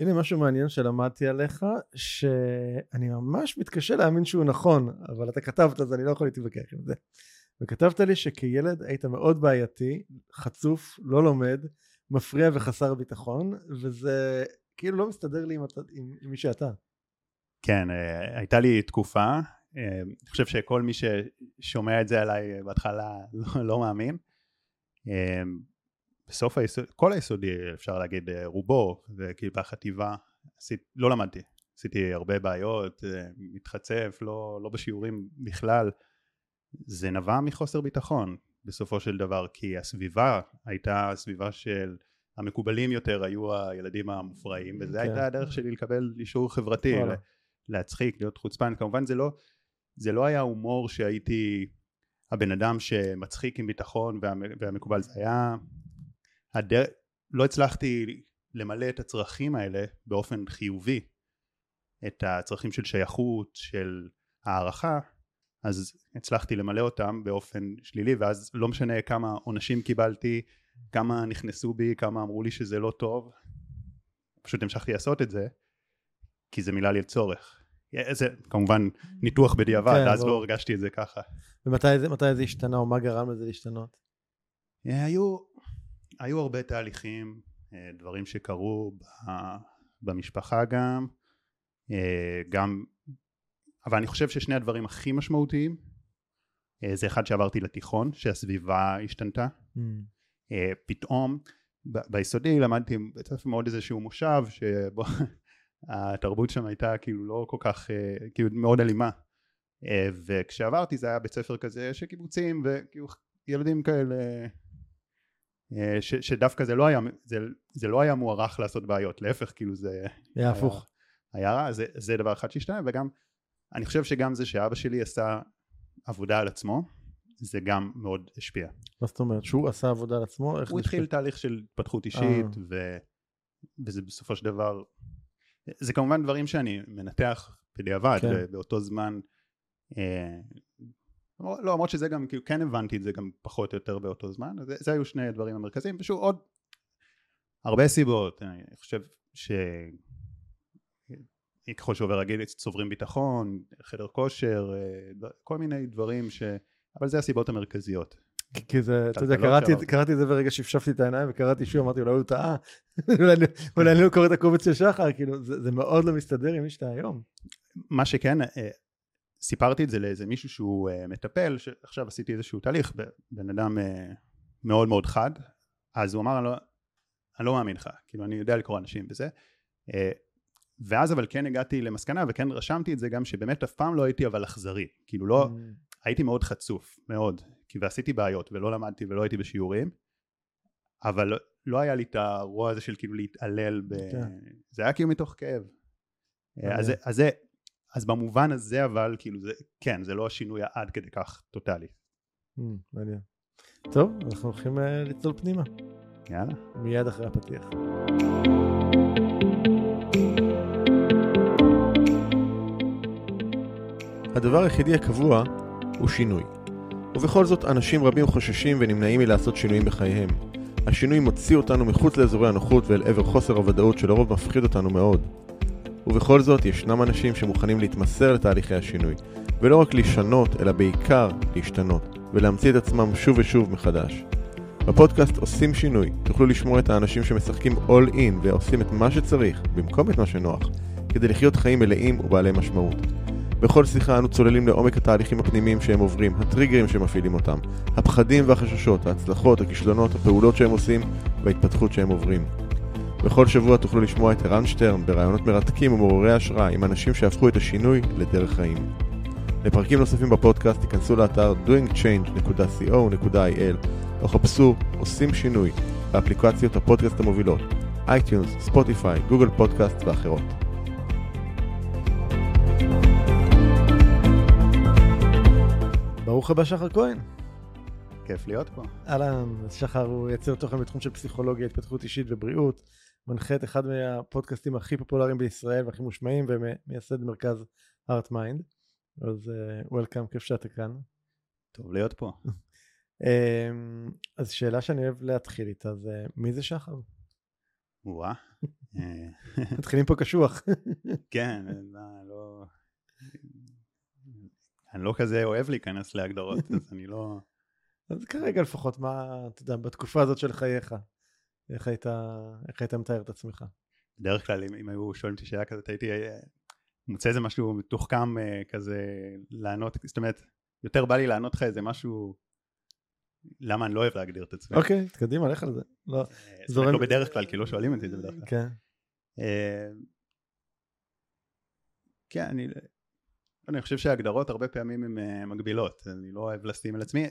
הנה משהו מעניין שלמדתי עליך, שאני ממש מתקשה להאמין שהוא נכון, אבל אתה כתבת אז אני לא יכול להתווכח עם זה. וכתבת לי שכילד היית מאוד בעייתי, חצוף, לא לומד, מפריע וחסר ביטחון, וזה כאילו לא מסתדר לי עם, עם, עם מי שאתה. כן, אה, הייתה לי תקופה, אה, אני חושב שכל מי ששומע את זה עליי בהתחלה לא, לא מאמין. אה, בסוף היסוד, כל היסודי אפשר להגיד רובו, וכאילו בחטיבה, עשית, לא למדתי, עשיתי הרבה בעיות, מתחצף, לא, לא בשיעורים בכלל, זה נבע מחוסר ביטחון בסופו של דבר, כי הסביבה הייתה סביבה של המקובלים יותר היו הילדים המופרעים, okay. כן. הייתה הדרך שלי לקבל אישור חברתי, להצחיק, להיות חוצפן, כמובן זה לא, זה לא היה הומור שהייתי הבן אדם שמצחיק עם ביטחון והמקובל, זה היה, הדר... לא הצלחתי למלא את הצרכים האלה באופן חיובי, את הצרכים של שייכות, של הערכה, אז הצלחתי למלא אותם באופן שלילי ואז לא משנה כמה עונשים קיבלתי, כמה נכנסו בי, כמה אמרו לי שזה לא טוב, פשוט המשכתי לעשות את זה כי זה מילא לי צורך. זה כמובן ניתוח בדיעבד, כן, אז בוא. לא הרגשתי את זה ככה. ומתי זה, זה השתנה או מה גרם לזה להשתנות? אה, היו, היו הרבה תהליכים, אה, דברים שקרו במשפחה גם, אה, גם אבל אני חושב ששני הדברים הכי משמעותיים אה, זה אחד שעברתי לתיכון שהסביבה השתנתה mm. פתאום ביסודי למדתי בית ספר מאוד איזשהו מושב שבו התרבות שם הייתה כאילו לא כל כך כאילו מאוד אלימה וכשעברתי זה היה בית ספר כזה של קיבוצים וכאילו ילדים כאלה ש, שדווקא זה לא היה זה, זה לא היה מוערך לעשות בעיות להפך כאילו זה היה הפוך היה רע זה, זה דבר אחד שהשתנה וגם אני חושב שגם זה שאבא שלי עשה עבודה על עצמו זה גם מאוד השפיע. מה זאת אומרת? שהוא עשה עבודה על עצמו? הוא התחיל השפיע? תהליך של התפתחות אישית אה. ו... וזה בסופו של דבר זה כמובן דברים שאני מנתח בדיעבד כן. באותו זמן אה, לא למרות שזה גם כאילו כן הבנתי את זה גם פחות או יותר באותו זמן זה, זה היו שני הדברים המרכזיים ושוב עוד הרבה סיבות אני חושב ש... ככל שעובר הגיל צוברים ביטחון, חדר כושר, אה, כל מיני דברים ש... אבל זה הסיבות המרכזיות. כי זה, אתה יודע, קראתי, את זה ברגע שהפשפתי את העיניים וקראתי שוב, אמרתי, אולי הוא טעה, אולי אני לא קורא את הקובץ של שחר, כאילו, זה, זה מאוד לא מסתדר עם מי שאתה היום. מה שכן, אה, סיפרתי את זה לאיזה מישהו שהוא אה, מטפל, שעכשיו עשיתי איזשהו תהליך, בן אדם מאוד מאוד חד, אז הוא אמר, אני לא, אני לא מאמין לך, כאילו, אני יודע לקרוא אנשים וזה, ואז אבל כן הגעתי למסקנה וכן רשמתי את זה גם שבאמת אף פעם לא הייתי אבל אכזרי כאילו לא mm. הייתי מאוד חצוף מאוד כי ועשיתי בעיות ולא למדתי ולא הייתי בשיעורים אבל לא, לא היה לי את הרוע הזה של כאילו להתעלל ב... כן. זה היה כאילו מתוך כאב אז, אז, זה, אז במובן הזה אבל כאילו זה כן זה לא השינוי עד כדי כך טוטאלי. Mm, מעניין. טוב אנחנו הולכים uh, לצלול פנימה. יאללה. מיד אחרי הפתיח. הדבר היחידי הקבוע הוא שינוי. ובכל זאת, אנשים רבים חוששים ונמנעים מלעשות שינויים בחייהם. השינוי מוציא אותנו מחוץ לאזורי הנוחות ואל עבר חוסר הוודאות שלרוב מפחיד אותנו מאוד. ובכל זאת, ישנם אנשים שמוכנים להתמסר לתהליכי השינוי, ולא רק לשנות, אלא בעיקר להשתנות, ולהמציא את עצמם שוב ושוב מחדש. בפודקאסט עושים שינוי, תוכלו לשמוע את האנשים שמשחקים all in ועושים את מה שצריך, במקום את מה שנוח, כדי לחיות חיים מלאים ובעלי משמעות. בכל שיחה אנו צוללים לעומק התהליכים הפנימיים שהם עוברים, הטריגרים שמפעילים אותם, הפחדים והחששות, ההצלחות, הכישלונות, הפעולות שהם עושים וההתפתחות שהם עוברים. בכל שבוע תוכלו לשמוע את ערן שטרן ברעיונות מרתקים ומעוררי השראה עם אנשים שהפכו את השינוי לדרך חיים. לפרקים נוספים בפודקאסט תיכנסו לאתר doingchange.co.il או חפשו עושים שינוי באפליקציות הפודקאסט המובילות iTunes, ספוטיפיי, גוגל פודקאסט ואחרות. ברוך הבא שחר כהן. כיף להיות פה. אהלן, שחר הוא יוצר תוכן בתחום של פסיכולוגיה, התפתחות אישית ובריאות, מנחה את אחד מהפודקאסטים הכי פופולריים בישראל והכי מושמעים ומייסד מרכז Heart Mind. אז welcome, אה, כיף שאתה כאן. טוב להיות פה. um, אז שאלה שאני אוהב להתחיל איתה זה מי זה שחר? וואה, אה, מתחילים פה קשוח. כן, מה, לא... אני לא כזה אוהב להיכנס להגדרות, אז אני לא... אז כרגע לפחות, מה, אתה יודע, בתקופה הזאת של חייך, איך היית, איך היית מתאר את עצמך? בדרך כלל אם, אם היו שואלים אותי שאלה כזאת הייתי אה, מוצא איזה משהו מתוחכם אה, כזה לענות, זאת אומרת יותר בא לי לענות לך איזה משהו למה אני לא אוהב להגדיר את עצמי. אוקיי, קדימה, לך על זה. לא, אה, זורם- לא בדרך כלל כי לא שואלים אותי את זה בדרך כלל. כן. כן, אני, אני חושב שההגדרות הרבה פעמים הן מגבילות, אני לא אוהב לשים על עצמי.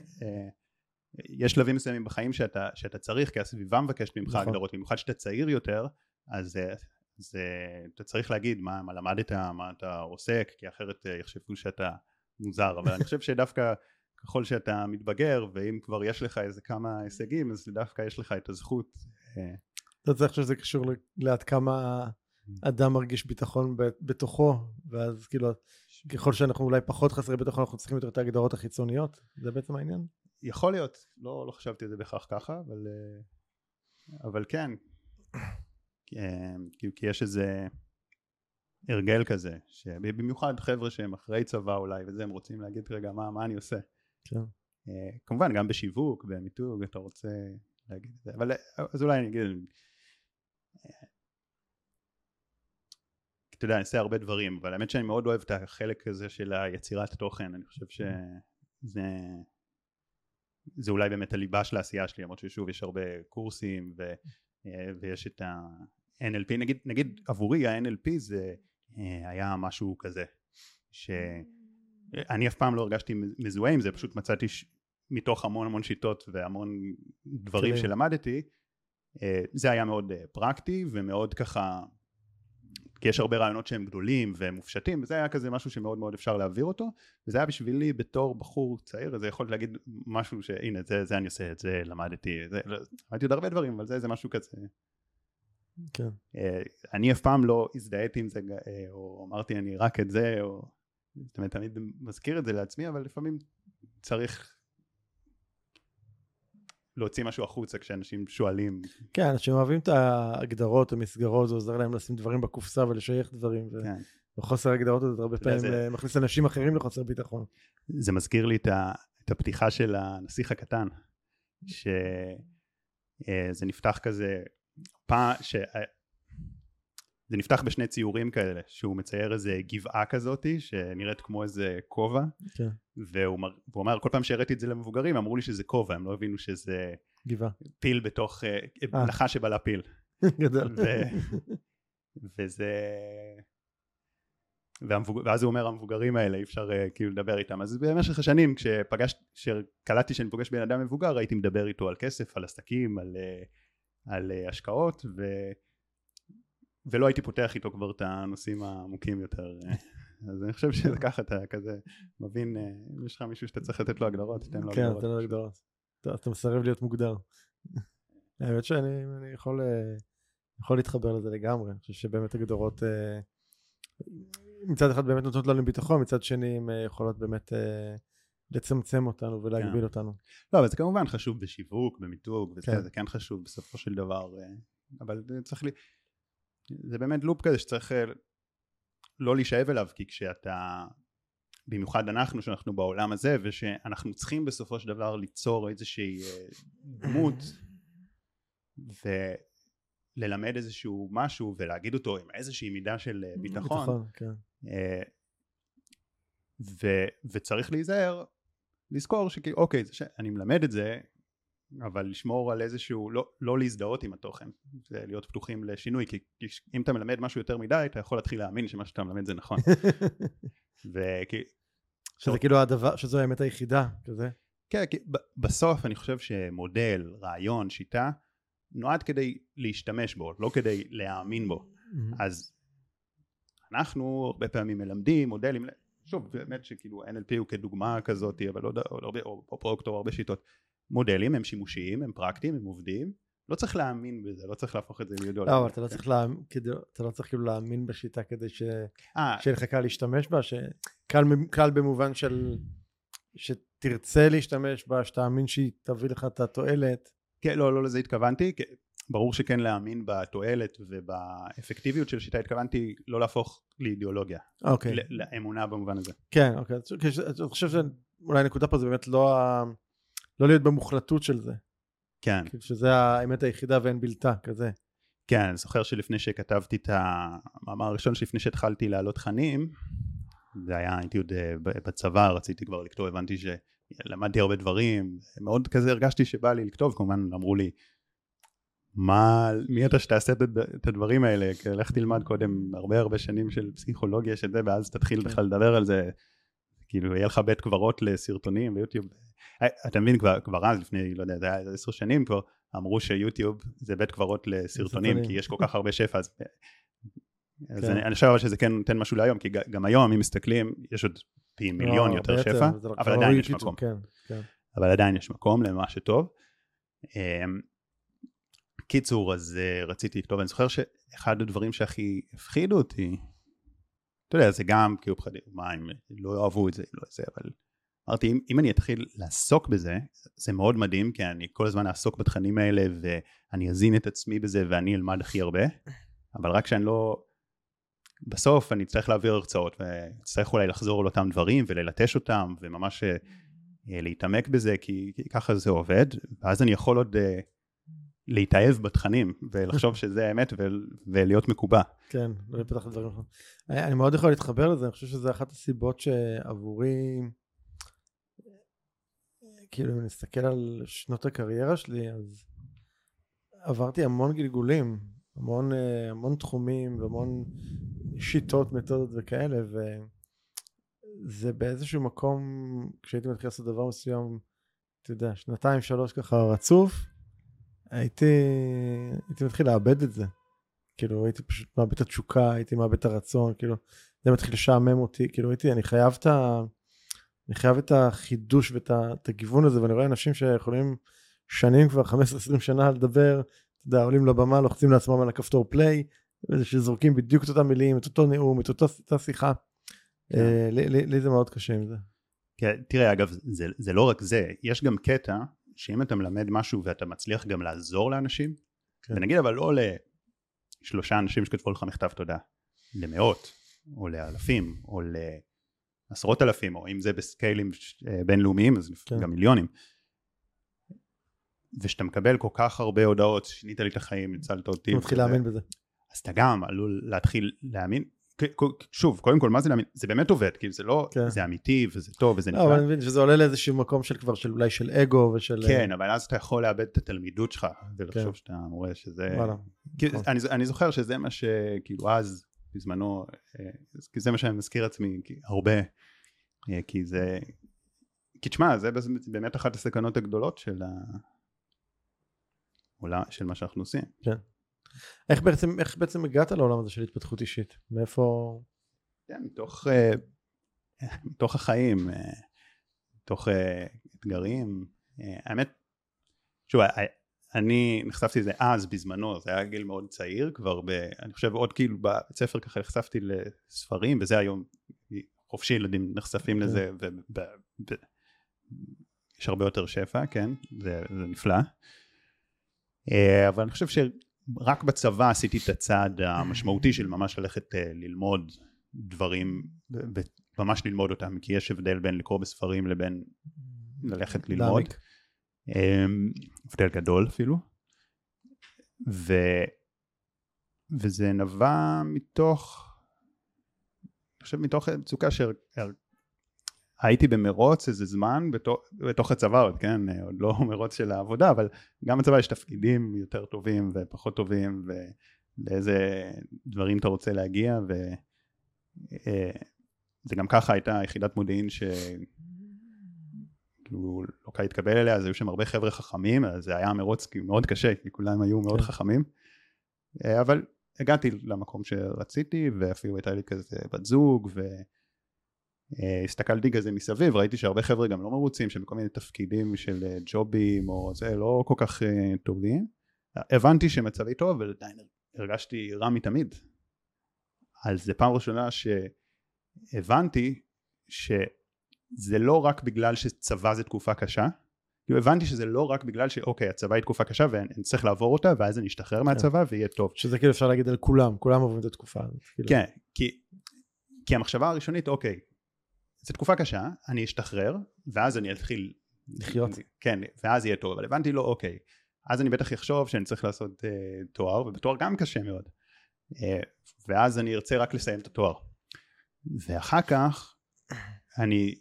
יש שלבים מסוימים בחיים שאתה, שאתה צריך, כי הסביבה מבקשת ממך נכון. הגדרות, במיוחד שאתה צעיר יותר, אז, אה, אז אה, אתה צריך להגיד מה, מה למדת, מה אתה עוסק, כי אחרת אה, יחשבו שאתה מוזר, אבל אני חושב שדווקא ככל שאתה מתבגר, ואם כבר יש לך איזה כמה הישגים, אז דווקא יש לך את הזכות אתה צריך שזה קשור לעד כמה אדם מרגיש ביטחון בתוכו, ואז כאילו, ככל שאנחנו אולי פחות חסרי ביטחון, אנחנו צריכים יותר את ההגדרות החיצוניות, זה בעצם העניין? יכול להיות, לא, לא חשבתי על זה בהכרח ככה, אבל, אה, אבל כן, אה, כי, כי יש איזה הרגל כזה, שבמיוחד חבר'ה שהם אחרי צבא אולי וזה, הם רוצים להגיד רגע מה, מה אני עושה. כן. אה, כמובן גם בשיווק, במיתוג, אתה רוצה להגיד את זה, אבל אז אולי אני אגיד, אתה יודע, אני עושה הרבה דברים, אבל האמת שאני מאוד אוהב את החלק הזה של היצירת תוכן, אני חושב שזה זה אולי באמת הליבה של העשייה שלי, למרות ששוב יש הרבה קורסים ו, אה, ויש את ה-NLP, נגיד, נגיד עבורי ה-NLP זה אה, היה משהו כזה, שאני אף פעם לא הרגשתי מזוהה עם זה, פשוט מצאתי ש... מתוך המון המון שיטות והמון דברים. שלמדתי, אה, זה היה מאוד פרקטי ומאוד ככה, כי יש הרבה רעיונות שהם גדולים והם מופשטים, וזה היה כזה משהו שמאוד מאוד אפשר להעביר אותו, וזה היה בשבילי בתור בחור צעיר, אז יכולתי להגיד משהו שהנה זה, זה אני עושה, את זה למדתי, זה, לא, למדתי עוד הרבה דברים, אבל זה, זה משהו כזה, כן. אה, אני אף פעם לא הזדהיתי עם זה, אה, או אמרתי אני רק את זה, או, זאת אומרת תמיד מזכיר את זה לעצמי, אבל לפעמים צריך להוציא משהו החוצה כשאנשים שואלים, כן, אנשים אוהבים את ההגדרות, המסגרות, זה עוזר להם לשים דברים בקופסה ולשייך דברים, ו- כן. וחוסר ההגדרות הזה הרבה פעמים זה- אה, מכניס אנשים אחרים לחוסר ביטחון. זה מזכיר לי את, ה, את הפתיחה של הנסיך הקטן, שזה נפתח כזה, פעם, ש... זה נפתח בשני ציורים כאלה, שהוא מצייר איזה גבעה כזאתי, שנראית כמו איזה כובע, כן, והוא מר- והוא אמר, כל פעם שהראיתי את זה למבוגרים, אמרו לי שזה כובע, הם לא הבינו שזה גבעה. פיל בתוך, אה, אה. נחש שבלע פיל. גדול. ו- וזה... והמבוג... ואז הוא אומר המבוגרים האלה אי אפשר uh, כאילו לדבר איתם אז במשך השנים. כשקלטתי שאני פוגש בן אדם מבוגר הייתי מדבר איתו על כסף על עסקים על, uh, על uh, השקעות ו... ולא הייתי פותח איתו כבר את הנושאים העמוקים יותר. אז אני חושב שזה ככה אתה כזה מבין אה, אם יש לך מישהו שאתה צריך לתת לו הגדרות תן לו כן, הגדרות תן לו הגדרות. אתה- אתה מסרב להיות מוגדר. האמת שאני אני יכול אה, יכול להתחבר לזה לגמרי. אני חושב שבאמת הגדרות אה, מצד אחד באמת נותנות לנו ביטחון, מצד שני הן יכולות באמת לצמצם אותנו ולהגביל כן. אותנו. לא אבל זה כמובן חשוב בשיווק במיתוג וזה כן. זה כן חשוב בסופו של דבר אבל צריך לי זה באמת לופ כזה שצריך אה, לא להישאב אליו כי כשאתה במיוחד אנחנו שאנחנו בעולם הזה ושאנחנו צריכים בסופו של דבר ליצור איזושהי אה, דמות וללמד איזשהו משהו ולהגיד אותו עם איזושהי מידה של אה, ביטחון כן. אה, ו, וצריך להיזהר, לזכור שכאילו אוקיי זה שאני מלמד את זה אבל לשמור על איזשהו, לא, לא להזדהות עם התוכן, זה להיות פתוחים לשינוי, כי, כי אם אתה מלמד משהו יותר מדי אתה יכול להתחיל להאמין שמה שאתה מלמד זה נכון. וכי, שזה כאילו הדבר, שזו האמת היחידה, כזה. כן, כי בסוף אני חושב שמודל, רעיון, שיטה, נועד כדי להשתמש בו, לא כדי להאמין בו. אז אנחנו הרבה פעמים מלמדים מודלים, שוב באמת שכאילו NLP הוא כדוגמה כזאת אבל עוד, עוד הרבה, או, או פרוקטור הרבה שיטות, מודלים הם שימושיים, הם פרקטיים, הם עובדים, לא צריך להאמין בזה, לא צריך להפוך את זה לידול. לא, אבל אתה לא צריך להאמין, אתה לא צריך כאילו להאמין בשיטה כדי ש- אה, שיהיה לך קל להשתמש בה, שקל קל במובן של שתרצה להשתמש בה, שתאמין שהיא תביא לך את התועלת. כן, לא, לא לזה התכוונתי, ברור שכן להאמין בתועלת ובאפקטיביות של השיטה, התכוונתי לא להפוך לאידיאולוגיה, אוקיי. לאמונה במובן הזה. כן, אוקיי. אני חושב שאולי הנקודה פה זה באמת לא ה... לא להיות במוחלטות של זה. כן, כאילו שזה האמת היחידה ואין בלתה, כזה. כן, אני זוכר שלפני שכתבתי את המאמר הראשון שלפני שהתחלתי להעלות תכנים, זה היה, הייתי עוד אה, בצבא, רציתי כבר לכתוב, הבנתי שלמדתי הרבה דברים, מאוד כזה הרגשתי שבא לי לכתוב, כמובן אמרו לי, מה, מי אתה שתעשה את, הד- את הדברים האלה, לך תלמד קודם הרבה הרבה שנים של פסיכולוגיה של זה, ואז תתחיל בכלל לדבר על זה, כאילו יהיה לך בית קברות לסרטונים ביוטיוב. אה, אתה מבין, כבר, כבר אז, לפני, לא יודע, זה היה עשר שנים כבר, אמרו שיוטיוב זה בית קברות לסרטונים. כי יש כל כך הרבה שפע, אז, אז כן. אני, אני חושב שזה כן נותן משהו להיום, כי גם היום, אם מסתכלים, יש עוד פי מיליון לא, יותר הרבה שפע, אבל עדיין יש מקום. כן, כן. אבל עדיין יש מקום למה שטוב. אמ, קיצור, אז אה, רציתי לכתוב, אני זוכר שאחד הדברים שהכי הפחידו אותי, אתה יודע, זה גם כאילו פחדים, מה הם לא יאהבו את זה, לא זה, אבל אמרתי, אם, אם אני אתחיל לעסוק בזה, זה מאוד מדהים, כי אני כל הזמן אעסוק בתכנים האלה, ואני אזין את עצמי בזה, ואני אלמד הכי הרבה, אבל רק שאני לא... בסוף אני אצטרך להעביר הרצאות, ואצטרך אולי לחזור על אותם דברים, וללטש אותם, וממש אה, אה, להתעמק בזה, כי, כי ככה זה עובד, ואז אני יכול עוד אה, להתאהב בתכנים, ולחשוב שזה האמת, ול, ולהיות מקובע. כן, לא לפתח לדברים אחרים. אני אני מאוד יכול להתחבר לזה, אני חושב שזה אחת הסיבות שעבורי, כאילו אם נסתכל על שנות הקריירה שלי, אז עברתי המון גלגולים, המון, אה, המון תחומים והמון שיטות, מתודות וכאלה, וזה באיזשהו מקום, כשהייתי מתחיל לעשות דבר מסוים, אתה יודע, שנתיים, שלוש ככה רצוף, הייתי, הייתי מתחיל לאבד את זה. כאילו הייתי פשוט מאבד את התשוקה, הייתי מאבד את הרצון, כאילו זה מתחיל לשעמם אותי, כאילו הייתי, אני חייב את ה... אני חייב את החידוש ואת הגיוון הזה, ואני רואה אנשים שיכולים שנים כבר, 15-20 שנה לדבר, אתה יודע, עולים לבמה, לוחצים לעצמם על הכפתור פליי, שזורקים בדיוק את אותם מילים, את אותו נאום, את אותה שיחה. אה, לי- זה מאוד קשה עם זה. כן, תראה, אגב, זה, זה לא רק זה, יש גם קטע, שאם אתה מלמד משהו ואתה מצליח גם לעזור לאנשים, כן. ונגיד אבל לא לשלושה אנשים שכתבו לך מכתב תודה, למאות, או לאלפים, או לעשרות אלפים, או אם זה בסקיילים אה, בינלאומיים, אז כן. גם מיליונים. ושאתה מקבל כל כך הרבה הודעות, שינית לי את החיים, הצלת אותי. מתחיל וזה, להאמין בזה. אז אתה גם עלול להתחיל להאמין. שוב, קודם כל, מה זה להאמין? זה באמת עובד, כאילו זה לא, כן. זה אמיתי וזה טוב וזה לא, נפלא. אבל אני מבין שזה עולה לאיזשהו מקום של כבר, של אולי של אגו ושל... כן, אבל אז אתה יכול לאבד את התלמידות שלך, ולחשוב כן. שאתה מורה שזה... וואלה. כי- נכון. אני, אני זוכר שזה מה שכאילו אז, בזמנו, אה, כי זה מה שאני מזכיר עצמי כי- הרבה, אה, כי זה... כי תשמע, זה באמת אחת הסכנות הגדולות של ה... עולם- של מה שאנחנו עושים. איך בעצם, איך בעצם הגעת לעולם הזה של התפתחות אישית? מאיפה... כן, מתוך, אה, מתוך החיים, מתוך אתגרים. האמת, שוב, אני נחשפתי לזה אז בזמנו, זה היה גיל מאוד צעיר כבר, ב, אני חושב עוד כאילו בבית ספר ככה נחשפתי לספרים, וזה היום חופשי ילדים נחשפים לזה, ויש הרבה יותר שפע, כן, זה, זה נפלא. אה, אבל אני חושב שרק בצבא עשיתי את הצעד המשמעותי של ממש ללכת אה, ללמוד דברים, וממש ללמוד אותם, כי יש הבדל בין לקרוא בספרים לבין ללכת ללמוד. הבדל גדול אפילו. ו... וזה נבע מתוך, אני חושב מתוך מצוקה שהייתי במרוץ איזה זמן בתוך, בתוך הצבא עוד, כן, עוד לא מרוץ של העבודה, אבל גם בצבא יש תפקידים יותר טובים ופחות טובים ולאיזה דברים אתה רוצה להגיע וזה גם ככה הייתה יחידת מודיעין ש... כאילו קל להתקבל אליה, אז היו שם הרבה חבר'ה חכמים, אז זה היה מרוץ מאוד קשה, כי כולם היו מאוד כן. חכמים. אה, אבל הגעתי למקום שרציתי, ואפילו הייתה לי כזה בת זוג, והסתכלתי כזה מסביב, ראיתי שהרבה חבר'ה גם לא מרוצים, שהם בכל מיני תפקידים של אה, ג'ובים, או זה, לא כל כך אה, טובים. הבנתי שמצבי טוב, אבל עדיין הרגשתי רע מתמיד. אז זה פעם ראשונה שהבנתי ש... זה לא רק בגלל שצבא זה תקופה קשה, כאילו הבנתי שזה לא רק בגלל שאוקיי הצבא היא תקופה קשה ואני צריך לעבור אותה ואז אני אשתחרר מהצבא ויהיה טוב. שזה כאילו אפשר להגיד על כולם, כולם עוברים את התקופה הזאת. כאילו. כן, כי, כי המחשבה הראשונית אוקיי, זו תקופה קשה, אני אשתחרר ואז אני אתחיל לחיות. כן, ואז יהיה טוב, אבל הבנתי לו אוקיי, אז אני בטח אחשוב שאני צריך לעשות אה, תואר ובתואר גם קשה מאוד. אה, ואז אני ארצה רק לסיים את התואר. ואחר כך אני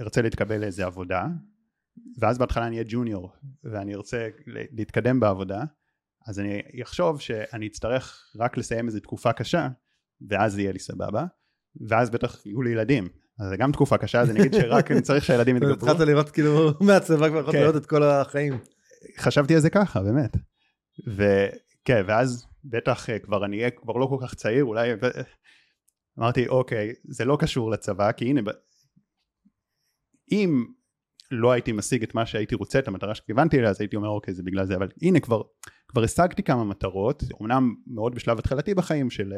ארצה להתקבל לאיזה עבודה ואז בהתחלה אני אהיה ג'וניור ואני ארצה להתקדם בעבודה אז אני אחשוב שאני אצטרך רק לסיים איזו תקופה קשה ואז יהיה לי סבבה ואז בטח יהיו לי ילדים אז זה גם תקופה קשה אז אני אגיד שרק אני צריך שהילדים יתגברו. התחלת לראות כאילו מהצבא כבר יכולת כן. לראות את כל החיים. חשבתי על זה ככה באמת. וכן ואז בטח אה, כבר אני אהיה כבר לא כל כך צעיר אולי אמרתי אוקיי זה לא קשור לצבא כי הנה אם לא הייתי משיג את מה שהייתי רוצה את המטרה שכיוונתי אליה אז הייתי אומר אוקיי זה בגלל זה אבל הנה כבר כבר השגתי כמה מטרות אמנם מאוד בשלב התחלתי בחיים של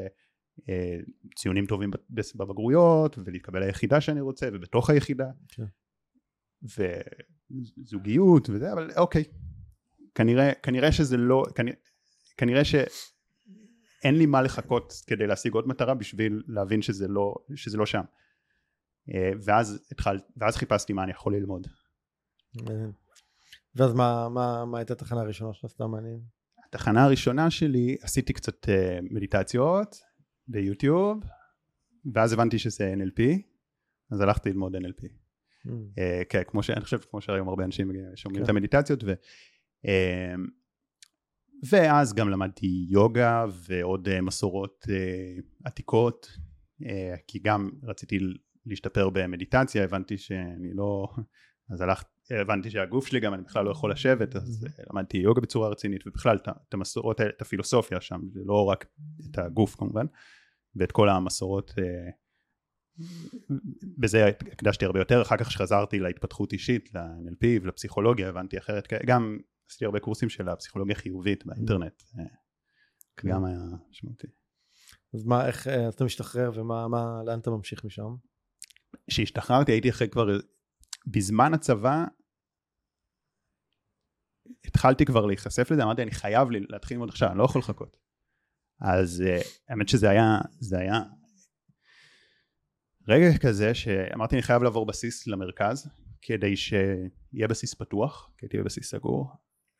אה, ציונים טובים בבגרויות ולהתקבל ליחידה שאני רוצה ובתוך היחידה okay. כן. וזוגיות וזה אבל אוקיי כנראה כנראה שזה לא כנראה, כנראה שאין לי מה לחכות כדי להשיג עוד מטרה בשביל להבין שזה לא שזה לא שם ואז התחל, ואז חיפשתי מה אני יכול ללמוד. ואז מה, מה, מה הייתה התחנה הראשונה שלך? סתם מעניין. התחנה הראשונה שלי עשיתי קצת uh, מדיטציות ביוטיוב ואז הבנתי שזה NLP אז הלכתי ללמוד NLP. Mm. Uh, כן, כמו שאני חושב כמו שהיום הרבה אנשים שומעים כן. את המדיטציות ו, uh, ואז גם למדתי יוגה ועוד uh, מסורות uh, עתיקות uh, כי גם רציתי להשתפר במדיטציה הבנתי שאני לא אז הלכתי הבנתי שהגוף שלי גם אני בכלל לא יכול לשבת אז mm-hmm. למדתי יוגה בצורה רצינית ובכלל את המסורות האלה את הפילוסופיה שם זה לא רק את הגוף כמובן ואת כל המסורות אה, בזה הקדשתי הרבה יותר אחר כך כשחזרתי להתפתחות אישית ל-NLP ולפסיכולוגיה הבנתי אחרת גם עשיתי הרבה קורסים של הפסיכולוגיה חיובית באינטרנט אה, כן. גם היה משמעותי. אז מה איך אה, אתה משתחרר ומה מה לאן אתה ממשיך משם? כשהשתחררתי הייתי אחרי כבר בזמן הצבא התחלתי כבר להיחשף לזה, אמרתי אני חייב להתחיל ללמוד עכשיו, אני לא יכול לחכות. אז uh, האמת שזה היה, זה היה רגע כזה שאמרתי אני חייב לעבור בסיס למרכז כדי שיהיה בסיס פתוח, כי הייתי בבסיס סגור.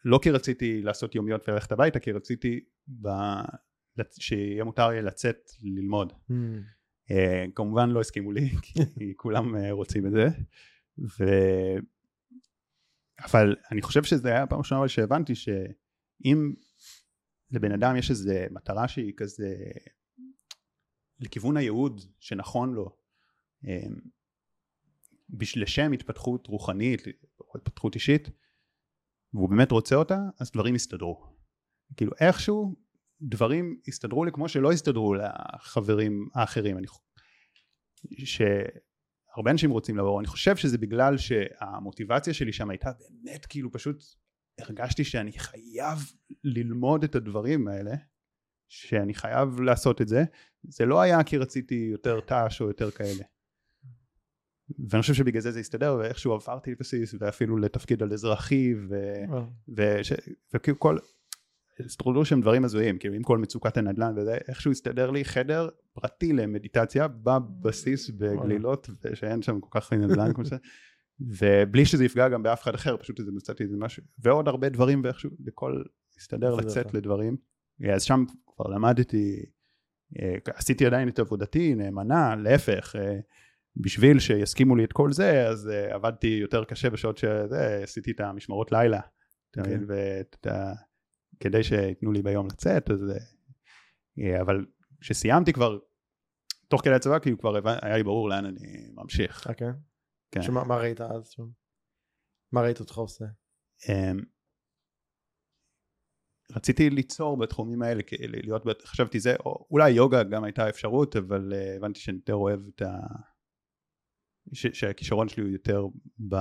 לא כי רציתי לעשות יומיות וללכת הביתה, כי רציתי ב... שיהיה מותר לי לצאת ללמוד. Mm. Uh, כמובן לא הסכימו לי, כי כולם uh, רוצים את זה. ו... אבל אני חושב שזה היה הפעם ראשונה שהבנתי שאם לבן אדם יש איזו מטרה שהיא כזה לכיוון הייעוד שנכון לו אמ, לשם התפתחות רוחנית או התפתחות אישית והוא באמת רוצה אותה אז דברים יסתדרו כאילו איכשהו דברים יסתדרו לי כמו שלא יסתדרו לחברים האחרים. אני, ש, הרבה אנשים רוצים לעבור, אני חושב שזה בגלל שהמוטיבציה שלי שם הייתה באמת כאילו פשוט הרגשתי שאני חייב ללמוד את הדברים האלה, שאני חייב לעשות את זה, זה לא היה כי רציתי יותר ת"ש או יותר כאלה. ואני חושב שבגלל זה זה הסתדר ואיכשהו עברתי לבסיס ואפילו לתפקיד על אזרחי וכאילו כל הסתדרו שם דברים הזויים כאילו עם כל מצוקת הנדל"ן וזה איכשהו הסתדר לי חדר פרטי למדיטציה בבסיס בגלילות ושאין שם כל כך נדל"ן כמו שזה ובלי שזה יפגע גם באף אחד אחר פשוט איזה מצאתי איזה משהו ועוד הרבה דברים ואיכשהו לכל הסתדר לצאת לדברים אז שם כבר למדתי אה, עשיתי עדיין את עבודתי נאמנה להפך אה, בשביל שיסכימו לי את כל זה אז אה, עבדתי יותר קשה בשעות שזה עשיתי את המשמרות לילה okay. כן. ואת ה... כדי שייתנו לי ביום לצאת, אז... אה, אבל כשסיימתי כבר, תוך כדי הצבא, כאילו כבר היה לי ברור לאן אני ממשיך. אוקיי. כן. שמה, מה ראית אז שם? מה ראית אותך עושה? אמ, רציתי ליצור בתחומים האלה, להיות, חשבתי זה, או אולי יוגה גם הייתה אפשרות, אבל uh, הבנתי שאני יותר אוהב את ה... ש, שהכישרון שלי הוא יותר ב...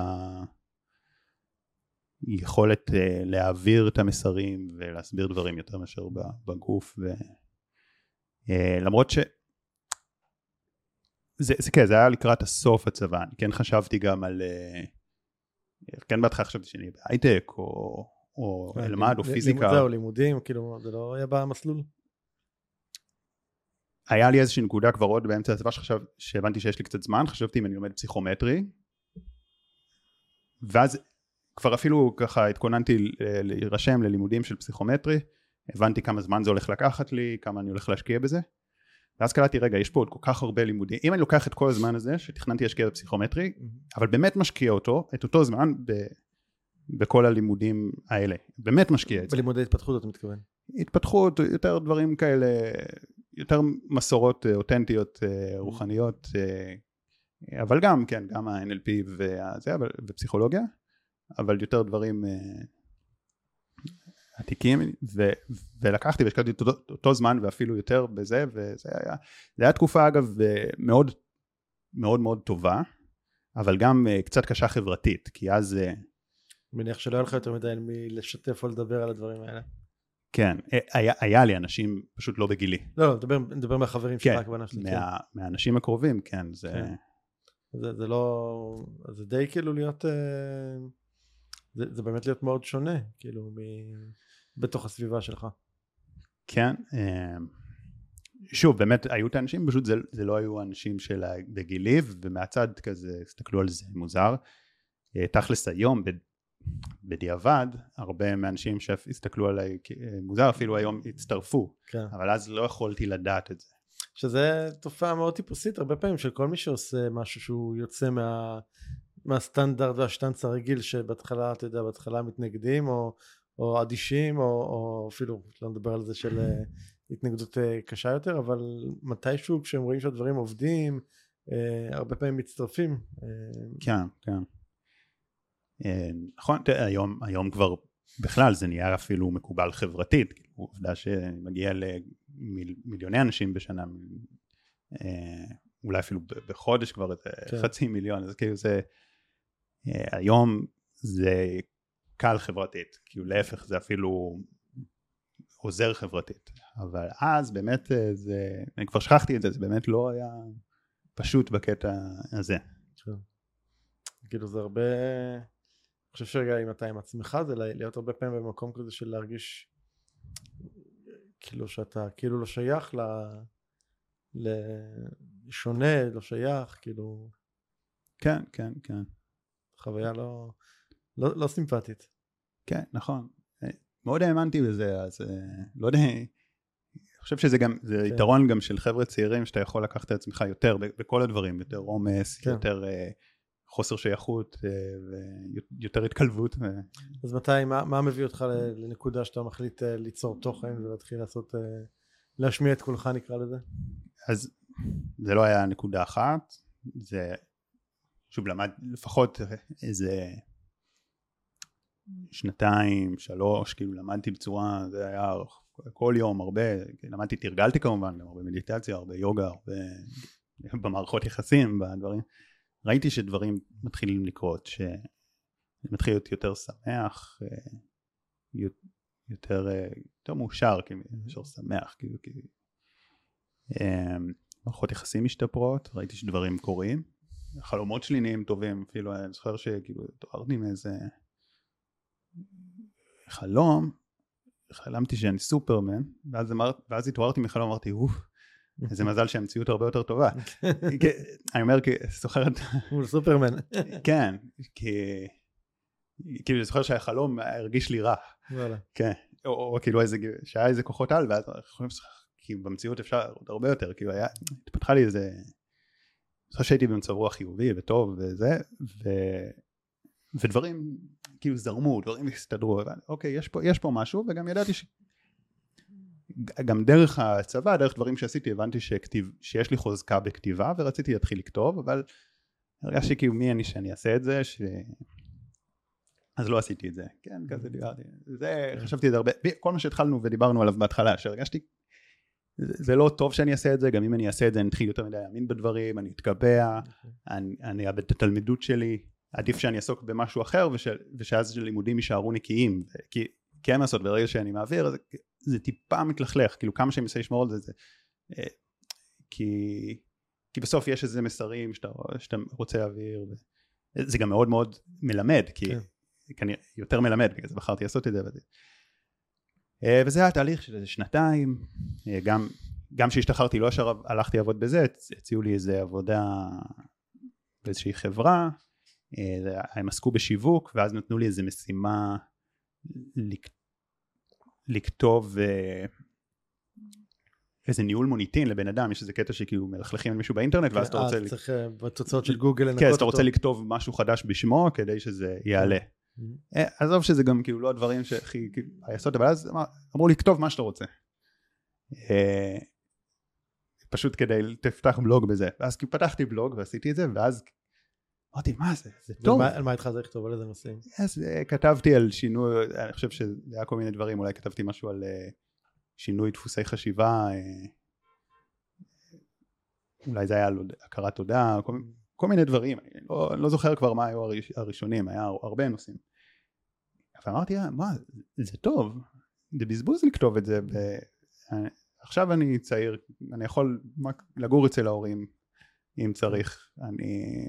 יכולת uh, להעביר את המסרים ולהסביר דברים יותר מאשר בגוף ו... uh, למרות ש... זה, זה כן, זה היה לקראת הסוף הצבא, אני כן חשבתי גם על uh, כן בהתחלה חשבתי שאני בהייטק, או, או אלמד, או פיזיקה. זהו, לימודים, כאילו, זה לא היה במסלול. היה לי איזושהי נקודה כבר עוד באמצע הצבא שחשב, שהבנתי שיש לי קצת זמן, חשבתי אם אני לומד פסיכומטרי, ואז כבר אפילו ככה התכוננתי להירשם ללימודים של פסיכומטרי, הבנתי כמה זמן זה הולך לקחת לי, כמה אני הולך להשקיע בזה, ואז קלטתי רגע יש פה עוד כל כך הרבה לימודים, אם אני לוקח את כל הזמן הזה שתכננתי להשקיע בפסיכומטרי, אבל באמת משקיע אותו, את אותו זמן ב, בכל הלימודים האלה, באמת משקיע את זה. בלימודי התפתחות אתה מתכוון. התפתחות, יותר דברים כאלה, יותר מסורות אה, אותנטיות, אה, רוחניות, אה, אבל גם, כן, גם ה-NLP וזה, אבל, ופסיכולוגיה, אבל יותר דברים אה, עתיקים, ו, ולקחתי והשקעתי אותו, אותו זמן ואפילו יותר בזה, וזה היה, זה היה תקופה אגב אה, מאוד מאוד מאוד טובה, אבל גם אה, קצת קשה חברתית, כי אז... אה, מניח שלא היה לך יותר מדי מי לשתף או לדבר על הדברים האלה. כן, היה, היה לי אנשים פשוט לא בגילי. לא, לא, נדבר- נדבר מהחברים שלך, כן, הכוונה שלי. כן. מה, מהאנשים הקרובים, כן, זה... כן. זה, זה לא... זה די כאילו להיות... אה, זה, זה באמת להיות מאוד שונה, כאילו, מ... בתוך הסביבה שלך. כן. אה, שוב, באמת, היו את האנשים, פשוט זה, זה לא היו אנשים של בגילי, ומהצד כזה הסתכלו על זה מוזר. אה, תכלס היום, בדיעבד, הרבה מהאנשים שהסתכלו עליי אה, מוזר, אפילו היום הצטרפו, כן. אבל אז לא יכולתי לדעת את זה. שזה תופעה מאוד טיפוסית הרבה פעמים של כל מי שעושה משהו שהוא יוצא מה, מהסטנדרט והשטנץ הרגיל שבהתחלה אתה יודע בהתחלה מתנגדים או, או אדישים או, או אפילו לא נדבר על זה של אה, התנגדות אה, קשה יותר אבל מתישהו כשהם רואים שהדברים עובדים אה, הרבה פעמים מצטרפים כן, כן. נכון, תראה, היום, היום כבר בכלל זה נהיה אפילו מקובל חברתית, כאילו, עובדה שמגיע למיליוני אנשים בשנה, אולי אפילו בחודש כבר איזה כן. חצי מיליון, אז כאילו זה, היום זה קל חברתית, כאילו להפך זה אפילו עוזר חברתית, אבל אז באמת אה, זה, אני כבר שכחתי את זה, זה באמת לא היה פשוט בקטע הזה. כאילו זה הרבה אני חושב שרגע אם אתה עם עצמך זה להיות הרבה פעמים במקום כזה של להרגיש כאילו שאתה כאילו לא שייך ל... לשונה לא שייך כאילו כן, כן, כן. חוויה לא לא, לא סימפטית כן, נכון. אה, מאוד האמנתי בזה, אז אה, לא יודע, אני חושב שזה גם, זה כן. יתרון גם של חבר'ה צעירים שאתה יכול לקחת את עצמך יותר בכל הדברים, יותר עומס, כן. יותר אה, חוסר שייכות ויותר התקלבות. אז מתי מה, מה מביא אותך לנקודה שאתה מחליט ליצור תוכן ולהתחיל לעשות להשמיע את קולך נקרא לזה אז זה לא היה נקודה אחת, זה שוב למד לפחות איזה שנתיים, שלוש, כאילו למדתי בצורה, זה היה כל יום הרבה, למדתי, תרגלתי כמובן, גם הרבה מדיטציה, הרבה יוגה, הרבה במערכות יחסים, בדברים, ראיתי שדברים מתחילים לקרות, שאני מתחיל להיות יותר שמח, אה, יותר, אה, יותר מאושר, כאילו, יותר שמח, כאילו, כאילו. מערכות יחסים משתפרות, ראיתי שדברים קורים, החלומות שלי נהיים טובים, אפילו אני זוכר שכאילו התעוררתי מאיזה חלום, חלמתי שאני סופרמן, ואז, אמר, ואז התעוררתי מחלום, אמרתי, אוף, איזה מזל שהמציאות הרבה יותר טובה. אני אומר, כי זוכר מול סופרמן כן, כי... כאילו, אני זוכר שהחלום הרגיש לי רע. וואלה כן, או, או כאילו איזה, שהיה איזה כוחות על, ואז אנחנו יכולים לשחק, כי במציאות אפשר עוד הרבה יותר, כאילו היה, התפתחה לי איזה, אני חושב שהייתי במצב רוח חיובי וטוב וזה, ו, ודברים כאילו זרמו, דברים הסתדרו, אוקיי, יש פה, יש פה משהו, וגם ידעתי ש... גם דרך הצבא, דרך דברים שעשיתי, הבנתי שכתיב, שיש לי חוזקה בכתיבה, ורציתי להתחיל לכתוב, אבל הרגשתי כאילו מי אני שאני אעשה את זה, ש... אז לא עשיתי את זה, כן, כזה דיברתי, זה, חשבתי את זה הרבה, כל מה שהתחלנו ודיברנו עליו בהתחלה, שהרגשתי, זה, לא טוב שאני אעשה את זה, גם אם אני אעשה את זה אני אתחיל יותר מדי להאמין בדברים, אני אתקבע, אני, אאבד את התלמידות שלי, עדיף שאני אעסוק במשהו אחר וש, ושאז לימודים יישארו נקיים, כי, מה לעשות, ברגע שאני מעביר, זה, זה טיפה מתלכלך, כאילו כמה שאני מנסה לשמור על זה, זה אה, כי, כי בסוף יש איזה מסרים שאתה, שאתה רוצה להעביר, זה גם מאוד מאוד מלמד, כי כן. כנראה יותר מלמד, בגלל זה בחרתי לעשות את זה. וזה, וזה היה תהליך של איזה שנתיים, אה, גם גם כשהשתחררתי לא ישר הלכתי לעבוד בזה, הציעו לי איזה עבודה באיזושהי חברה, אה, הם עסקו בשיווק, ואז נתנו לי איזה משימה לק... לכתוב אה, איזה ניהול מוניטין לבן אדם, יש איזה קטע שכאילו מלכלכים על מישהו באינטרנט, ואז אתה אה, רוצה... אז צריך אה, בתוצאות של גוגל לנקות כן, אותו. אז אתה רוצה לכתוב משהו חדש בשמו כדי שזה יעלה. אה, עזוב שזה גם כאילו לא הדברים שהכי כאילו, היסוד, אבל אז אמר- אמרו לי כתוב מה שאתה רוצה. אה, פשוט כדי, תפתח בלוג בזה. ואז כאילו פתחתי בלוג ועשיתי את זה, ואז אמרתי, מה זה, זה טוב. על מה התחלת לכתוב? על איזה נושאים? אז אה, כתבתי על שינוי, אני חושב שזה היה כל מיני דברים, אולי כתבתי משהו על שינוי דפוסי חשיבה, אולי זה היה על הכרת תודה, כל, מיני דברים, אני לא, אני לא זוכר כבר מה היו הראש, הראשונים, היה הרבה נושאים. אבל אמרתי, "אה, מה, זה טוב, זה בזבוז לכתוב את זה, ועכשיו אני צעיר, אני יכול לגור אצל ההורים אם צריך, אני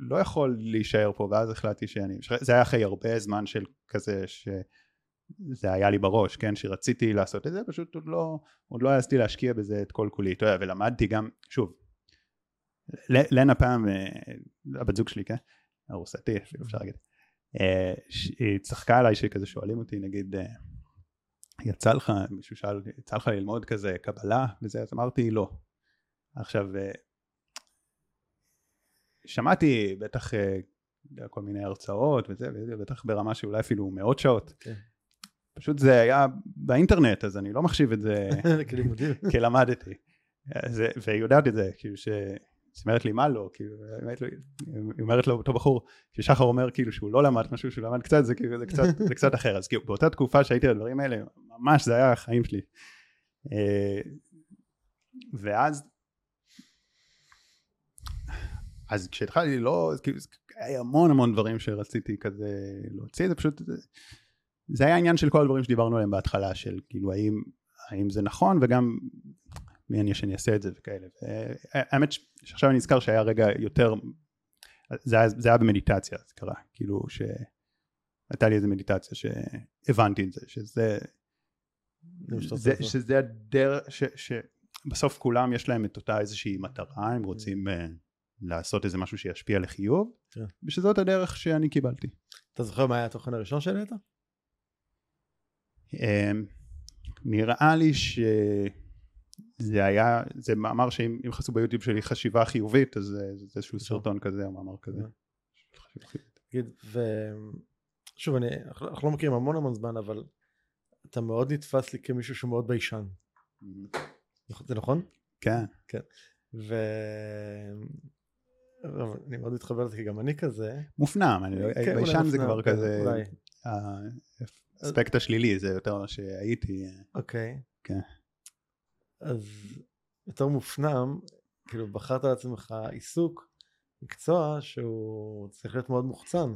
לא יכול להישאר פה, ואז החלטתי שאני, זה היה אחרי הרבה זמן של כזה שזה היה לי בראש, כן, שרציתי לעשות את זה, פשוט עוד לא, עוד לא העזתי להשקיע בזה את כל כולי, אתה יודע, ולמדתי גם, שוב, לנה פעם, אה, הבת זוג שלי, כן, ארוסתי אפילו אפשר להגיד, אה, היא צחקה עליי שכזה שואלים אותי, נגיד, אה, יצא לך, מישהו שאל, יצא לך ללמוד כזה קבלה וזה, אז אמרתי לא. עכשיו, שמעתי בטח כל מיני הרצאות וזה, בטח ברמה שאולי אפילו מאות שעות. כן. פשוט זה היה באינטרנט, אז אני לא מחשיב את זה כלימודים. כלמדתי. אז, והיא יודעת את זה, כאילו ש... אז אומרת לי מה לא, כאילו, היא אומרת לו אותו בחור, ששחר אומר כאילו שהוא לא למד משהו שהוא למד קצת, זה כאילו זה קצת, זה קצת אחר, אז כאילו באותה תקופה שהייתי על הדברים האלה, ממש זה היה החיים שלי. אה, ואז, אז כשהתחלתי לא, כאילו, היה המון המון דברים שרציתי כזה להוציא, זה פשוט, זה היה עניין של כל הדברים שדיברנו עליהם בהתחלה, של כאילו האם, האם זה נכון, וגם מי אני שאני אעשה את זה וכאלה. האמת ש- שעכשיו אני נזכר שהיה רגע יותר, זה היה, זה היה במדיטציה, זה קרה, כאילו שהייתה לי איזה מדיטציה שהבנתי את זה, שזה, זה. שזה הדרך, ש, שבסוף כולם יש להם את אותה איזושהי מטרה, הם רוצים uh, לעשות איזה משהו שישפיע לחיוב, כן. ושזאת הדרך שאני קיבלתי. אתה זוכר מה היה התוכן הראשון שהעלית? אמ, נראה לי שזה היה, זה מאמר שאם אם חסו ביוטיוב שלי חשיבה חיובית אז זה זה איזשהו סרטון כזה או מאמר כזה. חיובית. תגיד, ו... שוב, אני, אנחנו לא מכירים המון המון זמן, אבל אתה מאוד נתפס לי כמישהו שהוא מאוד ביישן. זה נכון? כן, ו... אבל אני מאוד מתחבר לזה כי גם אני כזה. מופנם, אני לא- כן, ביישן זה כבר כן, כזה, אולי. האספקט השלילי זה יותר מה שהייתי, אוקיי. כן. אז יותר מופנם, כאילו בחרת לעצמך עיסוק, מקצוע שהוא צריך להיות מאוד מוחצן.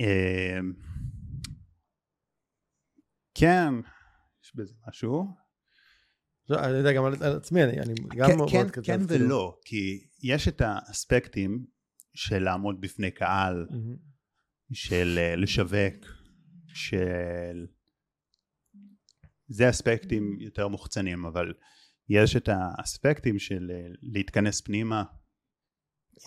אמ, כן, יש בזה משהו. לא, אני יודע גם על, עצמי, אני, גם כן, מאוד כן, כזה. כן כאילו. ולא, כי יש את האספקטים של לעמוד בפני קהל. של אה, לשווק, של... זה אספקטים יותר מוחצנים, אבל יש את האספקטים של אה, להתכנס פנימה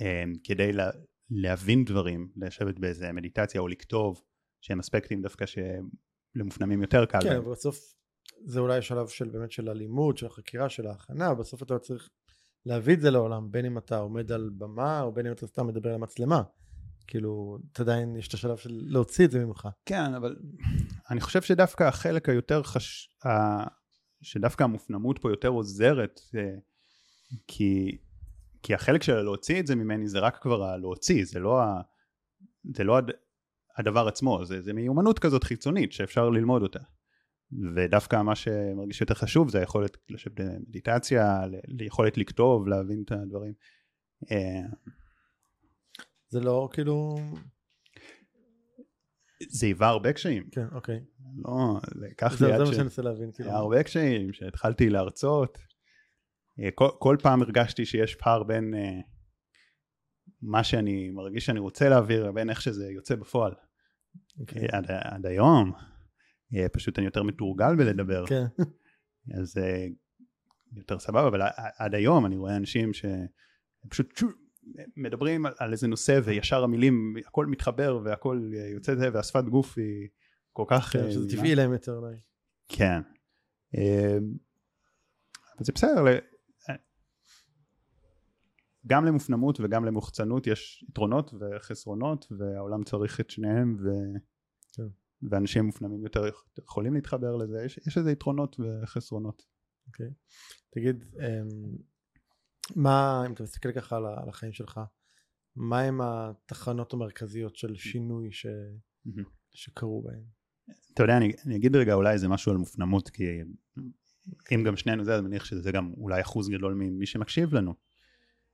אה, כדי לה, להבין דברים, לשבת באיזה מדיטציה או לכתוב, שהם אספקטים דווקא שלמופנמים יותר קל. כן. אבל בסוף זה אולי שלב של באמת של הלימוד, של החקירה, של ההכנה, בסוף אתה צריך להביא את זה לעולם, בין אם אתה עומד על במה, או בין אם אתה סתם מדבר למצלמה. כאילו, אתה עדיין, יש את השלב של להוציא את זה ממך. כן, אבל אני חושב שדווקא החלק היותר חש... ה- שדווקא המופנמות פה יותר עוזרת, אה, כי, כי החלק של להוציא את זה ממני זה רק כבר הלהוציא, זה לא, ה... זה לא הד... הדבר עצמו, זה, זה מיומנות כזאת חיצונית שאפשר ללמוד אותה. ודווקא מה שמרגיש יותר חשוב זה היכולת לשבת במדיטציה, ל- ליכולת לכתוב, להבין את הדברים. אה, זה לא כאילו... זה היווה הרבה קשיים, כן, אוקיי. לא, זה לקח זה לי זה עד מה ש... שאני מנסה להבין, כאילו. היה הרבה קשיים, שהתחלתי להרצות. אה, כל, כל פעם הרגשתי שיש פער בין uh, מה שאני מרגיש שאני רוצה להעביר לבין איך שזה יוצא בפועל. אוקיי. עד, עד היום, אה, פשוט אני יותר מתורגל בלדבר, כן. אז אה, יותר סבבה, אבל עד היום אני רואה אנשים שפשוט שו- מדברים על- על איזה נושא וישר המילים, הכל מתחבר והכל אה, יוצא זה והשפת גוף היא כל כך... כן, אה, שזה נעימה. טבעי להם יותר אולי. כן. אה, אבל זה בסדר, ל- גם למופנמות וגם למוחצנות יש יתרונות וחסרונות והעולם צריך את שניהם ו... כן. ואנשים מופנמים יותר יכולים להתחבר לזה, יש, יש איזה יתרונות וחסרונות. אוקיי. תגיד, אמ, מה, אם אתה מסתכל ככה על החיים שלך, מה הם התחנות המרכזיות של שינוי ש- שקרו בהם? אתה יודע, אני, אני אגיד רגע אולי איזה משהו על מופנמות, כי אם גם שנינו זה, אז אני מניח שזה גם אולי אחוז גדול ממי שמקשיב לנו.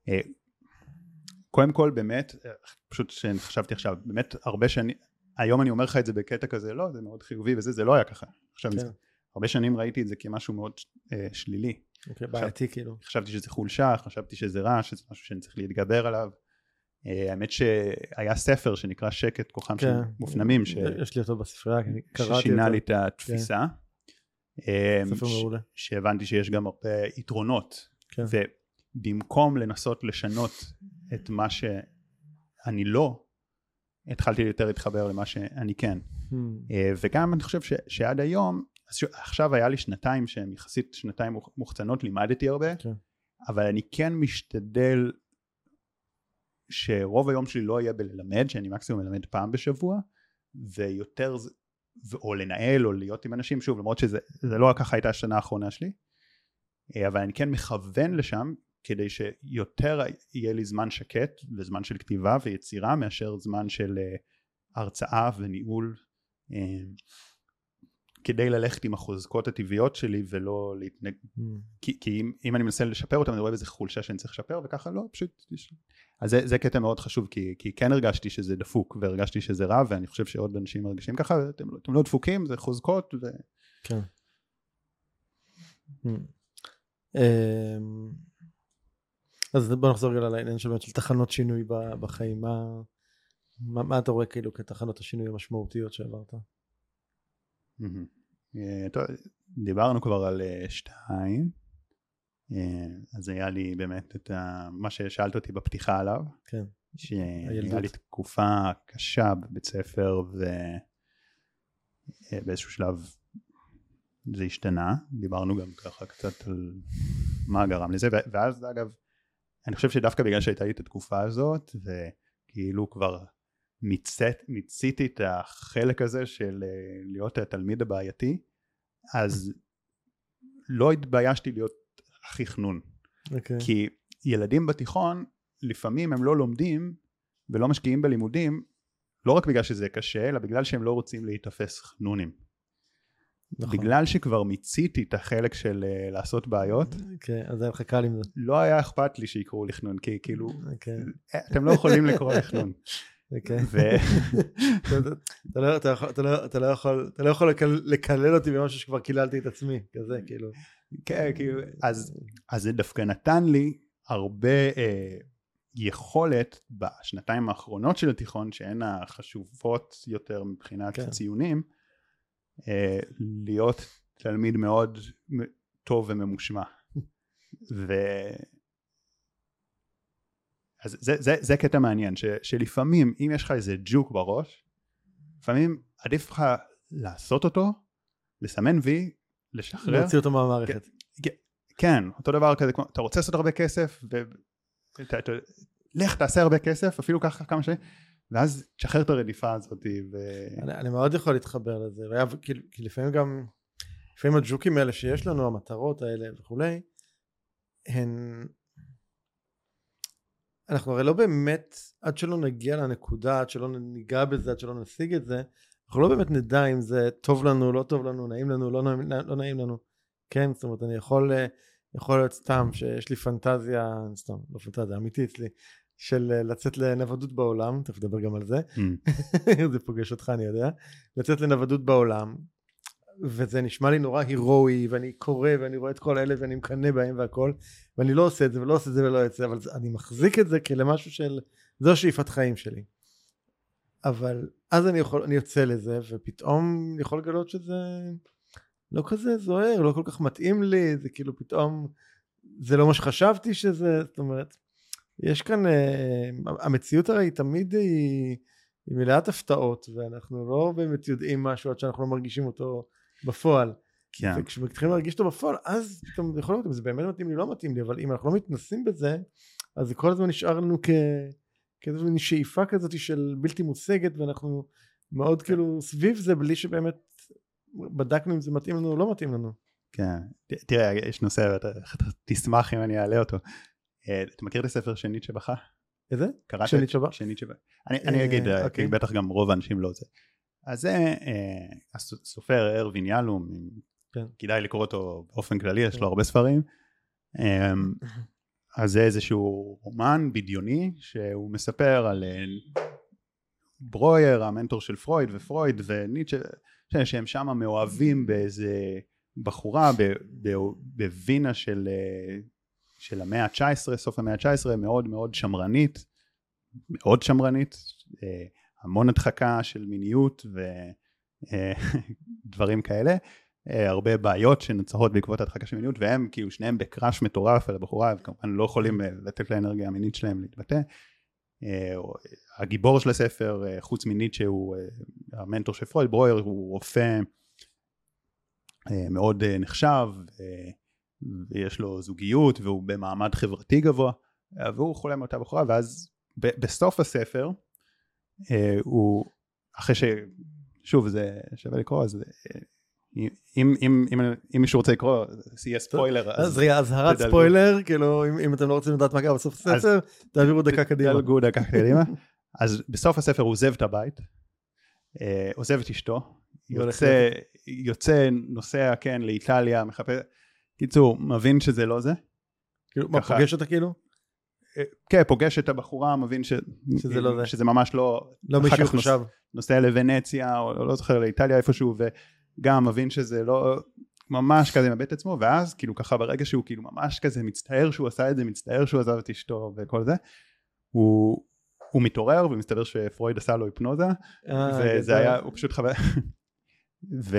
אה, קודם כל באמת, פשוט שחשבתי עכשיו, באמת הרבה שנים, היום אני אומר לך את זה בקטע כזה, לא, זה מאוד חיובי וזה, זה לא היה ככה. עכשיו, כן. הרבה שנים ראיתי את זה כמשהו מאוד אה, שלילי. אוקיי, בעייתי כאילו. חשבתי שזה חולשה, חשבתי שזה רע, שזה משהו שאני צריך להתגבר עליו. אה, האמת שהיה ספר שנקרא שקט, כוחם של כן. מופנמים, ש... יש לי אותו בספרייה, קראתי אותו. ששינה לי את התפיסה. אה, ספר ש- מעולה. שהבנתי שיש גם הרבה יתרונות, כן. ובמקום לנסות לשנות את מה שאני לא, התחלתי יותר להתחבר למה שאני כן. Hmm, אה, וגם אני חושב ש, שעד היום, אז ש- עכשיו היה לי שנתיים שהן יחסית שנתיים מוח- מוחצנות, לימדתי הרבה, כן. אבל אני כן משתדל שרוב היום שלי לא יהיה בללמד, שאני מקסימום מלמד פעם בשבוע, ויותר, או לנהל או להיות עם אנשים, שוב, למרות שזה זה לא ככה הייתה השנה האחרונה שלי, אה, אבל אני כן מכוון לשם, כדי שיותר יהיה לי זמן שקט וזמן של כתיבה ויצירה מאשר זמן של אה, הרצאה וניהול אה, כדי ללכת עם החוזקות הטבעיות שלי ולא להתנג... hmm. כי, כי אם, אם אני מנסה לשפר אותם אני רואה בזה חולשה שאני צריך לשפר וככה לא פשוט יש... אז זה, זה קטע מאוד חשוב כי, כי כן הרגשתי שזה דפוק והרגשתי שזה רע ואני חושב שעוד אנשים מרגישים ככה אתם, לא- אתם לא דפוקים זה חוזקות ו... כן. Hmm. אמ, אז בוא נחזור רגע לעניין של באמת של תחנות שינוי בחיים. מה- מה מה אתה רואה כאילו כתחנות השינוי המשמעותיות שעברת? אה, טוב, דיברנו כבר על אה, שתיים. אה, אז היה לי באמת את ה... מה ששאלת אותי בפתיחה עליו. כן. שהיה. לי תקופה קשה בבית ספר ובאיזשהו שלב זה השתנה, דיברנו גם ככה קצת על מה גרם לזה, ואז אגב, אני חושב שדווקא בגלל שהייתה לי את התקופה הזאת, וכאילו כבר מיצאת, מיציתי את החלק הזה של אה, להיות התלמיד הבעייתי, אז לא התביישתי להיות הכי חנון. אוקיי. כי ילדים בתיכון לפעמים הם לא לומדים ולא משקיעים בלימודים לא רק בגלל שזה קשה אלא בגלל שהם לא רוצים להיתפס חנונים. נכון. בגלל שכבר מיציתי את החלק של uh, לעשות בעיות אוקיי, אז היה לך קל עם זה. לא היה אכפת לי שיקראו לי חנון כי כאילו אוקיי. אה, אתם לא יכולים לקרוא לי חנון. אוקיי. אתה- לא- יכול- לא- אתה לא יכול- לא לקלל אותי במשהו שכבר קיללתי את עצמי, כזה כאילו. כן, כאילו, אז, אז זה דווקא נתן לי הרבה אה, יכולת בשנתיים האחרונות של התיכון שהן החשובות יותר מבחינת כן. ציונים אה, להיות תלמיד מאוד טוב וממושמע ו... אז זה, זה, זה קטע מעניין ש, שלפעמים אם יש לך איזה ג'וק בראש לפעמים עדיף לך לעשות אותו לסמן וי לשחרר להוציא אותו מהמערכת. כן, אותו דבר כזה, כמו, אתה רוצה לעשות הרבה כסף, ו... ת, ת, לך תעשה הרבה כסף, אפילו ככה כמה שנים, ואז תשחרר את הרדיפה הזאת, ו... אני, אני מאוד יכול להתחבר לזה, והיה, כי, כי לפעמים גם, לפעמים הג'וקים האלה שיש לנו, המטרות האלה וכולי, הן, אנחנו הרי לא באמת, עד שלא נגיע לנקודה, עד שלא ניגע בזה, עד שלא נשיג את זה, אנחנו לא באמת נדע אם זה טוב לנו, לא טוב לנו, נעים לנו, לא נעים, לא נעים לנו. כן, זאת אומרת, אני יכול, אה, יכול להיות סתם שיש לי פנטזיה, סתם, לא פנטזיה, אמיתי אצלי, של אה, לצאת לנוודות בעולם, תכף נדבר גם על זה, Mm, זה פוגש אותך אני יודע, לצאת לנוודות בעולם, וזה נשמע לי נורא הירואי, ואני קורא ואני רואה את כל אלה ואני מקנא בהם והכל, ואני לא עושה את זה ולא עושה את זה ולא את זה, אבל אני מחזיק את זה כלמשהו של זו שאיפת חיים שלי. אבל אז אני יכול, אני יוצא לזה, ופתאום אני יכול לגלות שזה לא כזה זוהר, לא כל כך מתאים לי, זה כאילו פתאום, זה לא מה שחשבתי שזה, זאת אומרת, יש כאן, אה, המציאות הרי תמיד היא, היא מלאת הפתעות, ואנחנו לא באמת יודעים משהו עד שאנחנו לא מרגישים אותו בפועל. כן. וכשמתחילים להרגיש אותו בפועל, אז פתאום יכול להיות אם זה באמת מתאים לי, לא מתאים לי, אבל אם אנחנו לא מתנסים בזה, אז זה כל הזמן נשאר לנו כ... כאיזו מין שאיפה כזאת של בלתי מושגת, ואנחנו מאוד כאילו סביב זה, בלי שבאמת בדקנו אם זה מתאים לנו או לא מתאים לנו. כן, תראה, יש נושא, ואתה אתה תשמח אם אני אעלה אותו. אה, אתה מכיר את הספר של ניטשה בכה? איזה? קראת? של ניטשה בכה? של ניטשה בכה. אני, אני אה, אגיד, אה, אוקיי. בטח גם רוב האנשים לא זה. אז זה אה, הסופר ארווין יהלום, כן. כדאי לקרוא אותו באופן כללי, יש כן. לו הרבה ספרים. אה, אז זה איזשהו רומן בדיוני שהוא מספר על אה, ברויר המנטור של פרויד ופרויד וניטשה שהם שם מאוהבים באיזה בחורה בווינה של, אה, של המאה ה-19 סוף המאה ה-19 מאוד מאוד שמרנית מאוד שמרנית אה, המון הדחקה של מיניות ודברים כאלה אה, הרבה בעיות שנוצרות בעקבות הדחקה של מיניות והם כאילו שניהם בקראש מטורף על הבחורה וכמובן לא יכולים אה, לתת לאנרגיה המינית שלהם להתבטא. אה, הגיבור של הספר אה, חוץ מניטשה הוא אה, המנטור של פרויד ברויר הוא רופא אה, מאוד אה, נחשב אה, ויש לו זוגיות והוא במעמד חברתי גבוה אה, והוא חולה מאותה בחורה ואז בסוף הספר אה, הוא אחרי ש... שוב זה שווה לקרוא אז אה, אם, אם, אם, אם מישהו רוצה לקרוא זה יהיה ספוילר אז רגע, אזהרת תדלגו. ספוילר, כאילו אם אם אתם לא רוצים לדעת מה קרה בסוף הספר, תעבירו דקה קדימה. דלגו דקה קדימה. אז בסוף הספר הוא עוזב את הבית, אה, עוזב את אשתו, יוצא, יוצא, נוסע, כן, לאיטליה, מחפש, קיצור, מבין שזה לא זה. כאילו, מה. פוגש אותה כאילו? כן, פוגש את הבחורה, מבין ש... שזה לא זה. שזה ממש לא... לא מישהו כך נוס- חשב. נוסע לוונציה, או או לא זוכר, לאיטליה איפשהו, וגם מבין שזה לא... ממש כזה מאבד את עצמו, ואז כאילו ככה ברגע שהוא כאילו ממש כזה מצטער שהוא עשה את זה, מצטער שהוא עזב את אשתו וכל זה, הוא, הוא מתעורר ומסתבר שפרויד עשה לו היפנוזה, אה, וזה. היה, הוא פשוט חווה, ו...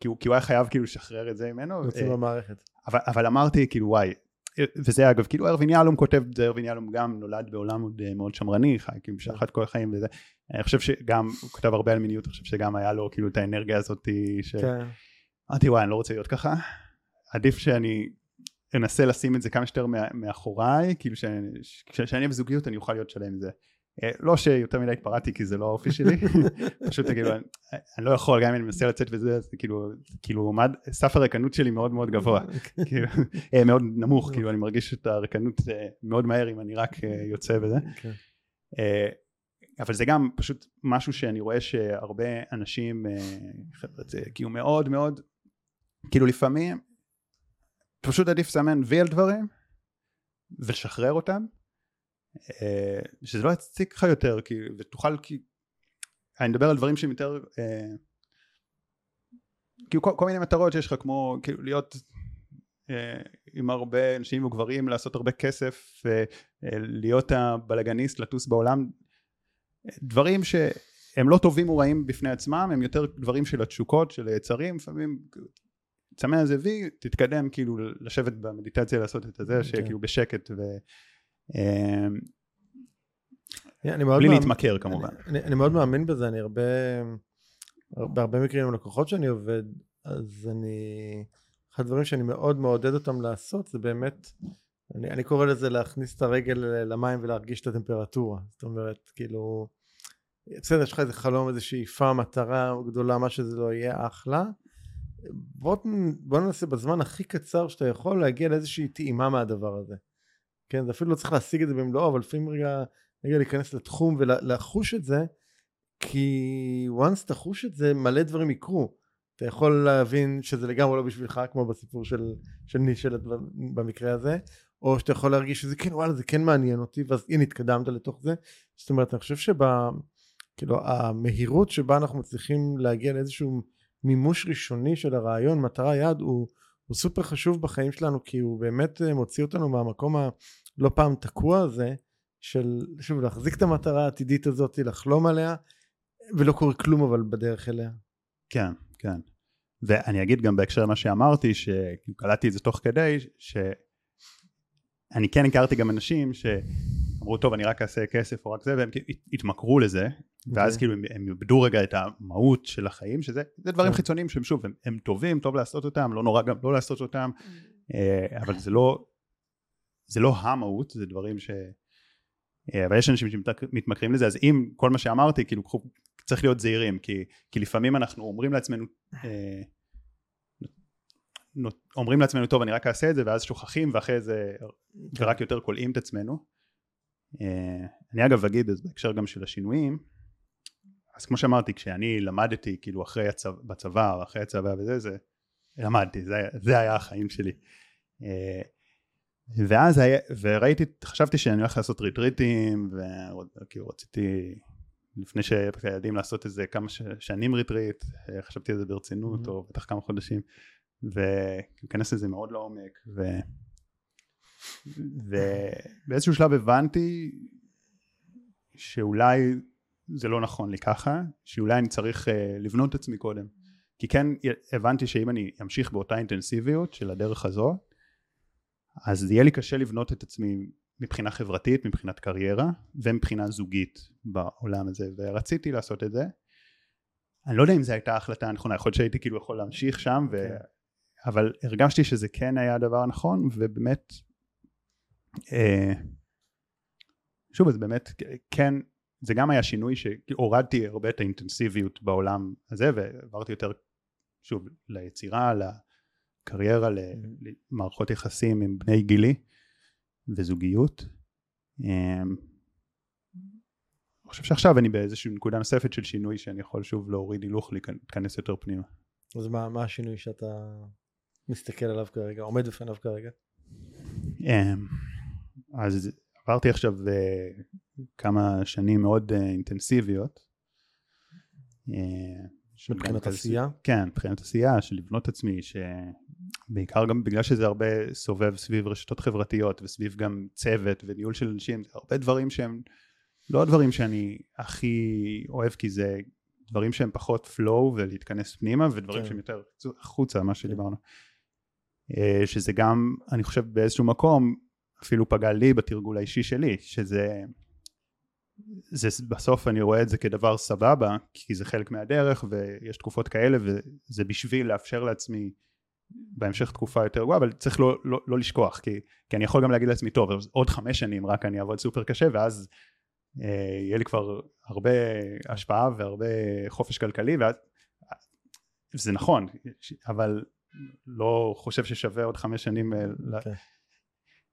כי הוא, כי הוא היה חייב כאילו לשחרר את זה ממנו, יוצאים אה, במערכת. אבל, אבל אמרתי כאילו וואי, וזה אגב כאילו ארווין יהלום כותב את זה, ארווין יהלום גם נולד בעולם עוד אה, מאוד שמרני, חי כאילו שחט כל החיים וזה, אני חושב שגם, הוא כתב הרבה על מיניות, אני חושב שגם היה לו כאילו את האנרגיה הזאת, ש... כן. אמרתי וואי אני לא רוצה להיות ככה, עדיף שאני אנסה לשים את זה כמה שיותר מאחוריי, כאילו שאני- בזוגיות אני אוכל להיות שלם עם זה. אה, לא שיותר מדי התפרעתי כי זה לא האופי שלי, פשוט כאילו אני, לא יכול גם אם אני מנסה לצאת וזה, אז כאילו, כאילו סף הריקנות שלי מאוד מאוד גבוה, כאילו, אה, מאוד נמוך, כאילו אני מרגיש את הריקנות אה, מאוד מהר אם אני רק יוצא וזה. כן. אבל זה גם פשוט משהו שאני רואה שהרבה אנשים כאילו מאוד מאוד כאילו לפעמים פשוט עדיף לסמן וי על דברים ולשחרר אותם שזה לא יציק לך יותר כאילו ותוכל כי אני מדבר על דברים שהם יותר אה, כאילו כל, כל מיני מטרות שיש לך כמו כאילו להיות אה, עם הרבה אנשים וגברים לעשות הרבה כסף אה, אה, להיות הבלאגניסט לטוס בעולם. דברים שהם לא טובים או רעים בפני עצמם הם יותר דברים של התשוקות של היצרים לפעמים תסמן על זה וי תתקדם כאילו לשבת במדיטציה לעשות את הזה שכאילו בשקט ו... אני מאוד בלי מאמין- להתמכר כמובן אני, אני מאוד מאמין בזה, אני הרבה, בהרבה מקרים עם לקוחות שאני עובד, אז אני, אחד הדברים שאני מאוד מעודד אותם לעשות זה באמת, אני, אני קורא לזה להכניס את הרגל למים ולהרגיש את הטמפרטורה, זאת אומרת, כאילו, בסדר, יש לך איזה חלום, איזה שאיפה, מטרה גדולה, מה שזה לא יהיה, אחלה. בוא, בוא ננסה בזמן הכי קצר שאתה יכול להגיע לאיזושהי טעימה מהדבר הזה. כן, זה אפילו לא צריך להשיג את זה במלואו, אבל לפעמים רגע רגע להיכנס לתחום ולחוש את זה כי once תחוש את זה מלא דברים יקרו. אתה יכול להבין שזה לגמרי לא בשבילך כמו בסיפור של, של נישל במקרה הזה או שאתה יכול להרגיש שזה כן וואלה זה כן מעניין אותי ואז הנה התקדמת לתוך זה. זאת אומרת אני חושב שבה כאילו המהירות שבה אנחנו מצליחים להגיע לאיזשהו מימוש ראשוני של הרעיון מטרה יעד הוא, הוא סופר חשוב בחיים שלנו כי הוא באמת אה, מוציא אותנו מהמקום הלא פעם תקוע הזה של, שוב, להחזיק את המטרה העתידית הזאת, לחלום עליה, ולא קורה כלום אבל בדרך אליה. כן, כן. ואני אגיד גם בהקשר למה שאמרתי, שקלטתי את זה תוך כדי, שאני כן הכרתי גם אנשים שאמרו, טוב, אני רק אעשה כסף או רק זה, והם התמכרו לזה, ואז okay. אוקיי. כאילו הם, איבדו רגע את המהות של החיים, שזה דברים okay. כן. חיצוניים שהם שוב, הם, הם טובים, טוב לעשות אותם, לא נורא גם לא לעשות אותם, אה, אבל זה לא, זה לא המהות, זה דברים ש... אה, אבל יש אנשים שמתמכרים לזה, אז אם כל מה שאמרתי, כאילו צריך להיות זהירים, כי, כי לפעמים אנחנו אומרים לעצמנו, אה, אומרים לעצמנו, טוב, אני רק אעשה את זה, ואז שוכחים, ואחרי זה כן. רק יותר כולאים את עצמנו. אה, אני אגב אגיד, בהקשר גם של השינויים, אז כמו שאמרתי, כשאני למדתי, כאילו אחרי הצבא, בצבא, או אחרי הצבא וזה, זה, למדתי, זה, זה היה החיים שלי. ואז היה, וראיתי, חשבתי שאני הולך לעשות ריטריטים, וכאילו רציתי לפני שהילדים לעשות איזה כמה שנים ריטריט, חשבתי על זה ברצינות, mm-hmm. או בטח כמה חודשים, ולהיכנס לזה מאוד לעומק, ו... ובאיזשהו שלב הבנתי שאולי זה לא נכון לי ככה, שאולי אני צריך אה, לבנות את עצמי קודם. כי כן הבנתי שאם אני אמשיך באותה אינטנסיביות של הדרך הזו, אז יהיה לי קשה לבנות את עצמי מבחינה חברתית, מבחינת קריירה ומבחינה זוגית בעולם הזה ורציתי לעשות את זה אני לא יודע אם זו הייתה ההחלטה הנכונה יכול להיות שהייתי כאילו יכול להמשיך שם ו... okay. כן. אבל הרגשתי שזה כן היה הדבר הנכון ובאמת שוב זה באמת כן זה גם היה שינוי שהורדתי הרבה את האינטנסיביות בעולם הזה ועברתי יותר שוב ליצירה לקריירה mm-hmm. למערכות יחסים עם בני גילי וזוגיות. אמ, אני חושב שעכשיו אני באיזושהי נקודה נוספת של שינוי שאני יכול שוב להוריד הילוך להיכנס יותר פנימה. אז מה, מה השינוי שאתה מסתכל עליו כרגע, עומד בפניו כרגע? אז עברתי עכשיו אה, כמה שנים מאוד אה, אינטנסיביות. אה, מבחינת עשייה? כן, מבחינת עשייה, של לבנות עצמי, שבעיקר גם בגלל שזה הרבה סובב סביב רשתות חברתיות וסביב גם צוות וניהול של אנשים, זה הרבה דברים שהם לא הדברים שאני הכי אוהב כי זה דברים שהם פחות flow ולהתכנס פנימה ודברים כן. שהם יותר החוצה מה שדיברנו. אה, שזה גם אני חושב באיזשהו מקום אפילו פגע לי בתרגול האישי שלי שזה זה בסוף אני רואה את זה כדבר סבבה כי זה חלק מהדרך ויש תקופות כאלה וזה בשביל לאפשר לעצמי בהמשך תקופה יותר גרועה אבל צריך לא, לא, לא לשכוח כי, כי אני יכול גם להגיד לעצמי טוב עוד חמש שנים רק אני אעבוד סופר קשה ואז אה, יהיה לי כבר הרבה השפעה והרבה חופש כלכלי ואז זה נכון אבל לא חושב ששווה עוד חמש שנים okay.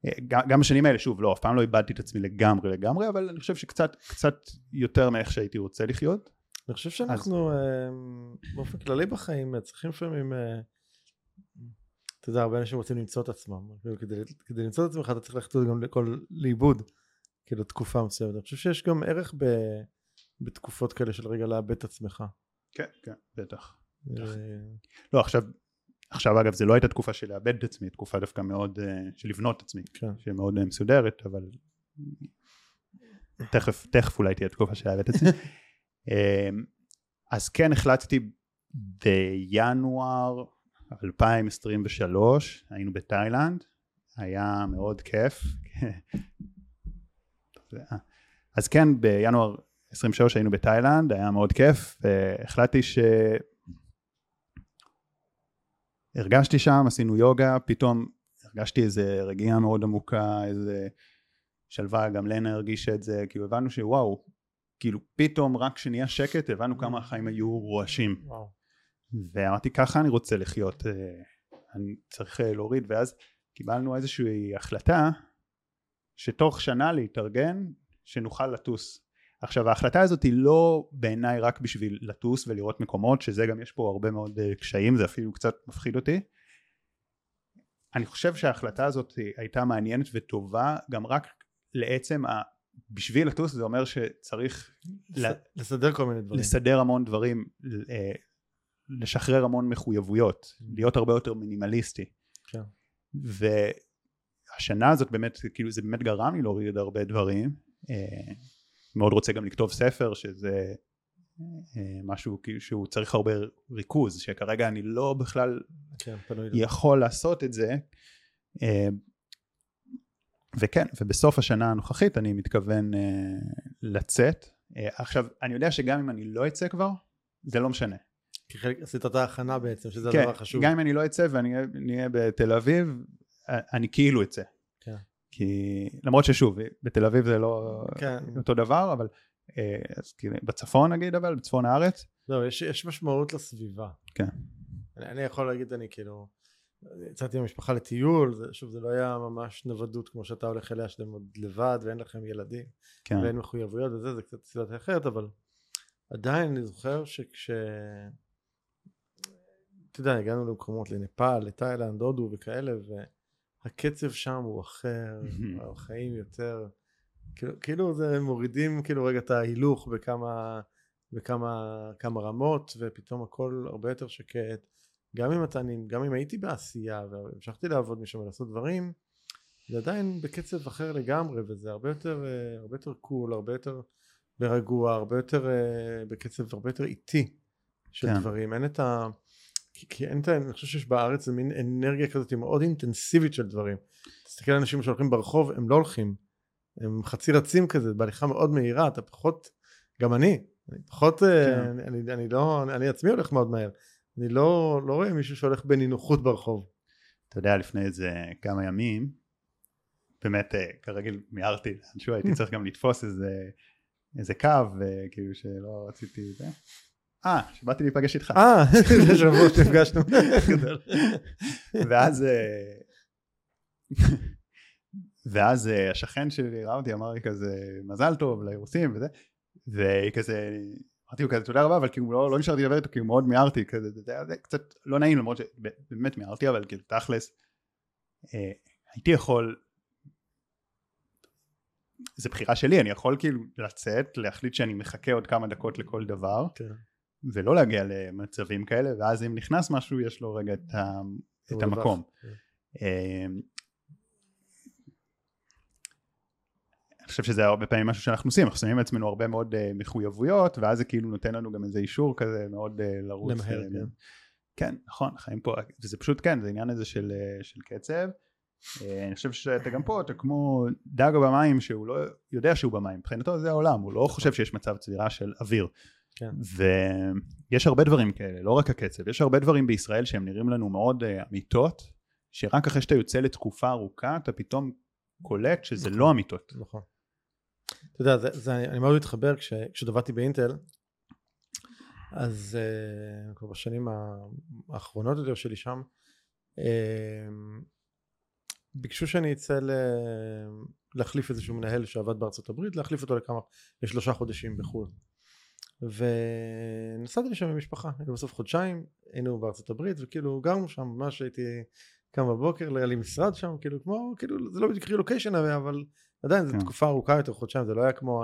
אה. גם בשנים האלה שוב לא אף פעם לא איבדתי את עצמי לגמרי לגמרי אבל אני חושב שקצת קצת יותר מאיך שהייתי רוצה לחיות. אני חושב שאנחנו אז... אה, באופן כללי בחיים צריכים לפעמים אה, אתה יודע הרבה אנשים רוצים למצוא את עצמם כאילו, כדי, כדי למצוא את עצמך אתה צריך ללכת גם לכל לאיבוד כאילו תקופה מסוימת אני חושב שיש גם ערך ב, בתקופות כאלה של רגע לאבד את עצמך. כן כן בטח. אה, לא עכשיו עכשיו אגב זה לא הייתה תקופה של לאבד את עצמי, תקופה דווקא מאוד uh, של לבנות את עצמי, כן. שמאוד uh, מסודרת, אבל תכף, תכף אולי תהיה תקופה של לאבד את עצמי. uh, אז כן החלטתי בינואר 2023, היינו בתאילנד, היה מאוד כיף. אז כן בינואר 23 היינו בתאילנד, היה מאוד כיף, והחלטתי ש... הרגשתי שם, עשינו יוגה, פתאום הרגשתי איזה רגיעה מאוד עמוקה, איזה שלווה, גם לנה הרגישה את זה, כאילו הבנו שוואו, כאילו פתאום רק כשנהיה שקט הבנו כמה החיים היו רועשים. ואמרתי ככה אני רוצה לחיות, אה, אני צריך אה, להוריד, ואז קיבלנו איזושהי החלטה שתוך שנה להתארגן שנוכל לטוס. עכשיו ההחלטה הזאת היא לא בעיניי רק בשביל לטוס ולראות מקומות שזה גם יש פה הרבה מאוד אה, קשיים זה אפילו קצת מפחיד אותי אני חושב שההחלטה הזאת הייתה מעניינת וטובה גם רק לעצם ה... בשביל לטוס זה אומר שצריך לסדר כל מיני דברים לסדר המון דברים אה, לשחרר המון מחויבויות mm. להיות הרבה יותר מינימליסטי כן. והשנה הזאת באמת כאילו זה באמת גרם לי להוריד הרבה דברים אה, מאוד רוצה גם לכתוב ספר שזה אה, משהו כאילו שהוא צריך הרבה ריכוז שכרגע אני לא בכלל כן. יכול לעשות את זה אה, וכן ובסוף השנה הנוכחית אני מתכוון אה, לצאת עכשיו אני יודע שגם אם אני לא אצא כבר זה לא משנה כי חלק עשית את ההכנה בעצם, שזה כן, הדבר החשוב. גם אם אני לא אצא ואני אהיה בתל אביב אני כאילו אצא. כי למרות ששוב בתל אביב זה לא כן. אותו דבר אבל אה, אז כאילו בצפון נגיד אבל בצפון הארץ לא, יש, יש משמעות לסביבה. כן. אני, אני יכול להגיד, אני כאילו, יצאתי עם המשפחה לטיול, זה, שוב, זה לא היה ממש נוודות כמו שאתה הולך אליה, שאתם עוד לבד ואין לכם ילדים, כן ואין מחויבויות וזה, זה קצת סיטואציה אחרת, אבל עדיין אני זוכר שכש... אתה יודע, הגענו למקומות, לנפאל, לתאילנד, הודו וכאלה, והקצב שם הוא אחר, החיים יותר... כאילו, כאילו זה מורידים כאילו רגע את ההילוך בכמה, בכמה כמה רמות ופתאום הכל הרבה יותר שקט גם אם אתה, גם אם הייתי בעשייה והמשכתי לעבוד משם ולעשות דברים זה עדיין בקצב אחר לגמרי וזה הרבה יותר אה, הרבה יותר קול הרבה יותר רגוע הרבה יותר אה, בקצב הרבה יותר איטי של כן. דברים אין את ה... כי, כי אין את ה... אני חושב שיש בארץ זה מין אנרגיה כזאת מאוד אינטנסיבית של דברים. תסתכל על אנשים שהולכים ברחוב הם לא הולכים. הם חצי רצים כזה בהליכה מאוד מהירה אתה פחות גם אני אני פחות כן. אני, אני, אני לא אני עצמי הולך מאוד מהר. אני לא לא רואה מישהו שהולך בנינוחות ברחוב. אתה יודע לפני איזה כמה ימים באמת אה, כרגיל מיהרתי לאנשהו הייתי צריך גם לתפוס איזה איזה קו אה, כאילו שלא רציתי זה אה שבאתי להיפגש איתך אה זה שבוע שנפגשנו. ואז אה, ואז אה, השכן שלי ראה אותי אמר לי כזה מזל טוב לאירוסים וזה והיא כזה אמרתי לו כזה תודה רבה אבל כאילו לא, לא נשארתי לדבר איתו כי הוא מאוד מיהרתי כזה זה, זה קצת לא נעים למרות שבאמת מיהרתי אבל כאילו תכלס אה, הייתי יכול זה בחירה שלי אני יכול כאילו לצאת להחליט שאני מחכה עוד כמה דקות לכל דבר כן. ולא להגיע למצבים כאלה ואז אם נכנס משהו יש לו רגע את, ה, את המקום רווח. אה, אני חושב שזה הרבה פעמים משהו שאנחנו עושים, אנחנו שמים לעצמנו הרבה מאוד uh, מחויבויות ואז זה כאילו נותן לנו גם איזה אישור כזה מאוד uh, לרוץ. למהר, uh, כן. כן, נכון, חיים פה, וזה פשוט כן, זה עניין הזה של, של קצב. אני חושב שאתה גם פה, אתה כמו דג במים שהוא לא יודע שהוא במים, מבחינתו זה העולם, הוא לא חושב שיש מצב צבירה של אוויר. כן. ויש הרבה דברים כאלה, לא רק הקצב, יש הרבה דברים בישראל שהם נראים לנו מאוד uh, אמיתות, שרק אחרי שאתה יוצא לתקופה ארוכה אתה פתאום קולט שזה נכון. לא אמיתות. נכון. אתה יודע, זה, זה, אני מאוד מתחבר כש, כשעבדתי באינטל, אז uh, כבר בשנים האחרונות יותר שלי שם, uh, ביקשו שאני אצא ל... להחליף איזשהו מנהל שעבד בארצות הברית, להחליף אותו לכמה, לשלושה חודשים בחו"ל. ונסעתי לשם עם משפחה, היינו בסוף חודשיים, היינו בארצות הברית וכאילו גרנו שם, ממש הייתי קם בבוקר, היה לי משרד שם, כאילו כמו, כאילו זה לא בדיוק רילוקיישן אבל עדיין זו כן. תקופה ארוכה יותר, חודשיים, זה לא היה כמו,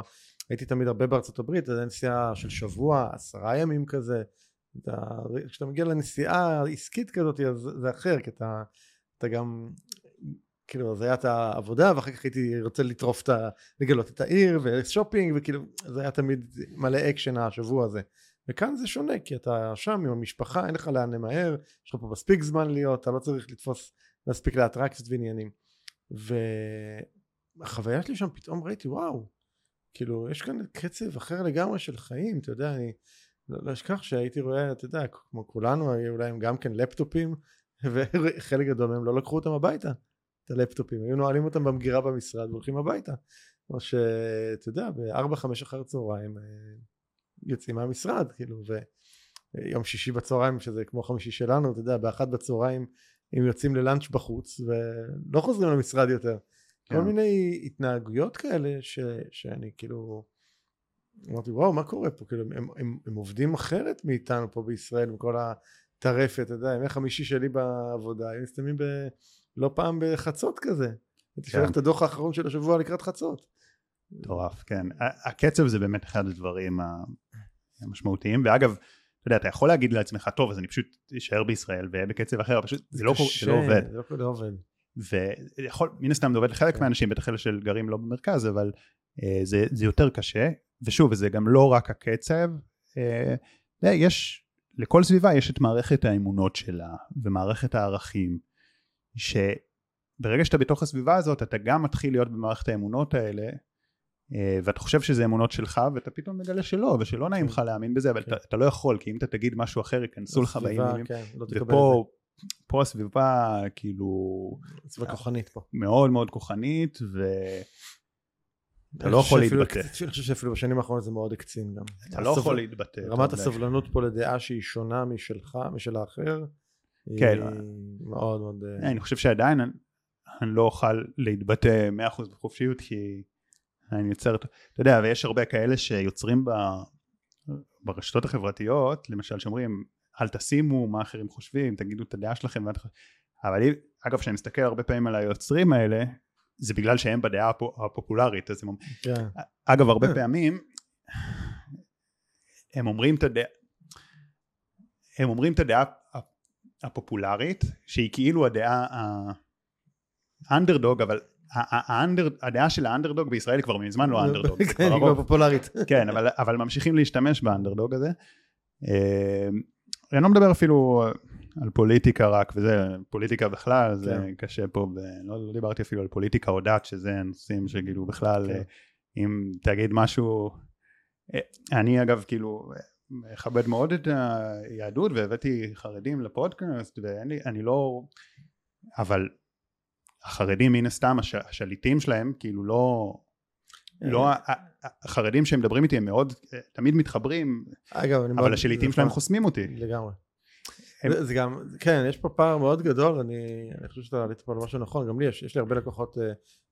הייתי תמיד הרבה בארצות הברית, זה נסיעה של שבוע, עשרה ימים כזה, אתה, כשאתה מגיע לנסיעה עסקית כזאת אז זה אחר, כי אתה, אתה גם, כאילו זה היה את העבודה ואחר כך הייתי רוצה לטרוף את ה... לגלות את העיר ושופינג וכאילו זה היה תמיד מלא אקשן השבוע הזה. וכאן זה שונה כי אתה שם עם המשפחה אין לך לאן למהר יש לך פה מספיק זמן להיות אתה לא צריך לתפוס להספיק לאטרקציות ועניינים. והחוויה שלי שם פתאום ראיתי וואו כאילו יש כאן קצב אחר לגמרי של חיים אתה יודע אני לא, לא אשכח שהייתי רואה אתה יודע כמו כולנו היו להם גם כן לפטופים וחלק גדול מהם לא לקחו אותם הביתה את הלפטופים היו נועלים אותם במגירה במשרד והולכים הביתה. או שאתה יודע בארבע חמש אחר צהריים אה, יוצאים מהמשרד כאילו ויום שישי בצהריים שזה כמו חמישי שלנו אתה יודע באחת בצהריים הם יוצאים ללאנץ' בחוץ ולא חוזרים למשרד יותר. כן. כל מיני התנהגויות כאלה ש, שאני כאילו אמרתי וואו מה קורה פה? כאילו הם, הם, הם עובדים אחרת מאיתנו פה בישראל עם כל הטרפת אתה יודע ימי חמישי שלי בעבודה הם מסתיימים ב... לא פעם בחצות כזה הייתי כן. שולח את הדוח האחרון של השבוע לקראת חצות מטורף, כן. הקצב זה באמת אחד הדברים המשמעותיים, ואגב, אתה יודע, אתה יכול להגיד לעצמך, טוב, אז אני פשוט אשאר בישראל ואהיה בקצב אחר, פשוט זה לא, קורה- זה לא עובד. זה לא, עובד ויכול, מן הסתם זה עובד לחלק כן. מהאנשים, בטח אלה של גרים לא במרכז, אבל אה, זה, זה יותר קשה, ושוב, זה גם לא רק הקצב, אה, יש, לכל סביבה יש את מערכת האמונות שלה, ומערכת הערכים, שברגע שאתה בתוך הסביבה הזאת, אתה גם מתחיל להיות במערכת האמונות האלה, אה, ואתה חושב שזה אמונות שלך ואתה פתאום מגלה שלא ושלא נעים כן. לך להאמין בזה אבל כן. אתה, אתה לא יכול כי אם אתה תגיד משהו אחר ייכנסו לך באימונים כן, לא ופה פה הסביבה כאילו סביבה כוחנית פה מאוד מאוד כוחנית ו... אתה לא יכול להתבטא. אני חושב שאפילו בשנים האחרונות זה מאוד הקצין גם. אתה לא יכול להתבטא. רמת הסבלנות פה לדעה שהיא שונה משלך, משל האחר, כן. היא מאוד מאוד... אה, אני חושב שעדיין אני לא אוכל להתבטא 100% בחופשיות כי אני יוצר, אתה יודע, ויש הרבה כאלה שיוצרים ב, ברשתות החברתיות, למשל שאומרים, אל תשימו מה אחרים חושבים, תגידו את הדעה שלכם, אבל אגב, כשאני מסתכל הרבה פעמים על היוצרים האלה, זה בגלל שהם בדעה הפופולרית, אז הם כן. אגב, הרבה פעמים, הם אומרים את הדעה, הם אומרים את הדעה הפופולרית, שהיא כאילו הדעה האנדרדוג, אבל האנדר, הדעה של האנדרדוג בישראל כבר מזמן לא אנדרדוג. כן, היא כבר פופולרית. כן, אבל, אבל ממשיכים להשתמש באנדרדוג הזה. אה, אני לא מדבר אפילו על פוליטיקה רק וזה, פוליטיקה בכלל, זה כן. קשה פה, ולא לא דיברתי אפילו על פוליטיקה או דת, שזה נושאים שכאילו בכלל, כן. אם תגיד משהו, אה, אני אגב כאילו מכבד מאוד את היהדות והבאתי חרדים לפודקאסט ואני לא, אבל החרדים מן הסתם הש, השליטים שלהם כאילו לא לא אה. החרדים שהם מדברים איתי הם מאוד תמיד מתחברים אגב, אבל השליטים שלהם חוסמים אותי. לגמרי הם... זה גם כן יש פה פער מאוד גדול אני, אני חושב שאתה עלית פה על משהו נכון גם לי יש, יש לי הרבה לקוחות uh,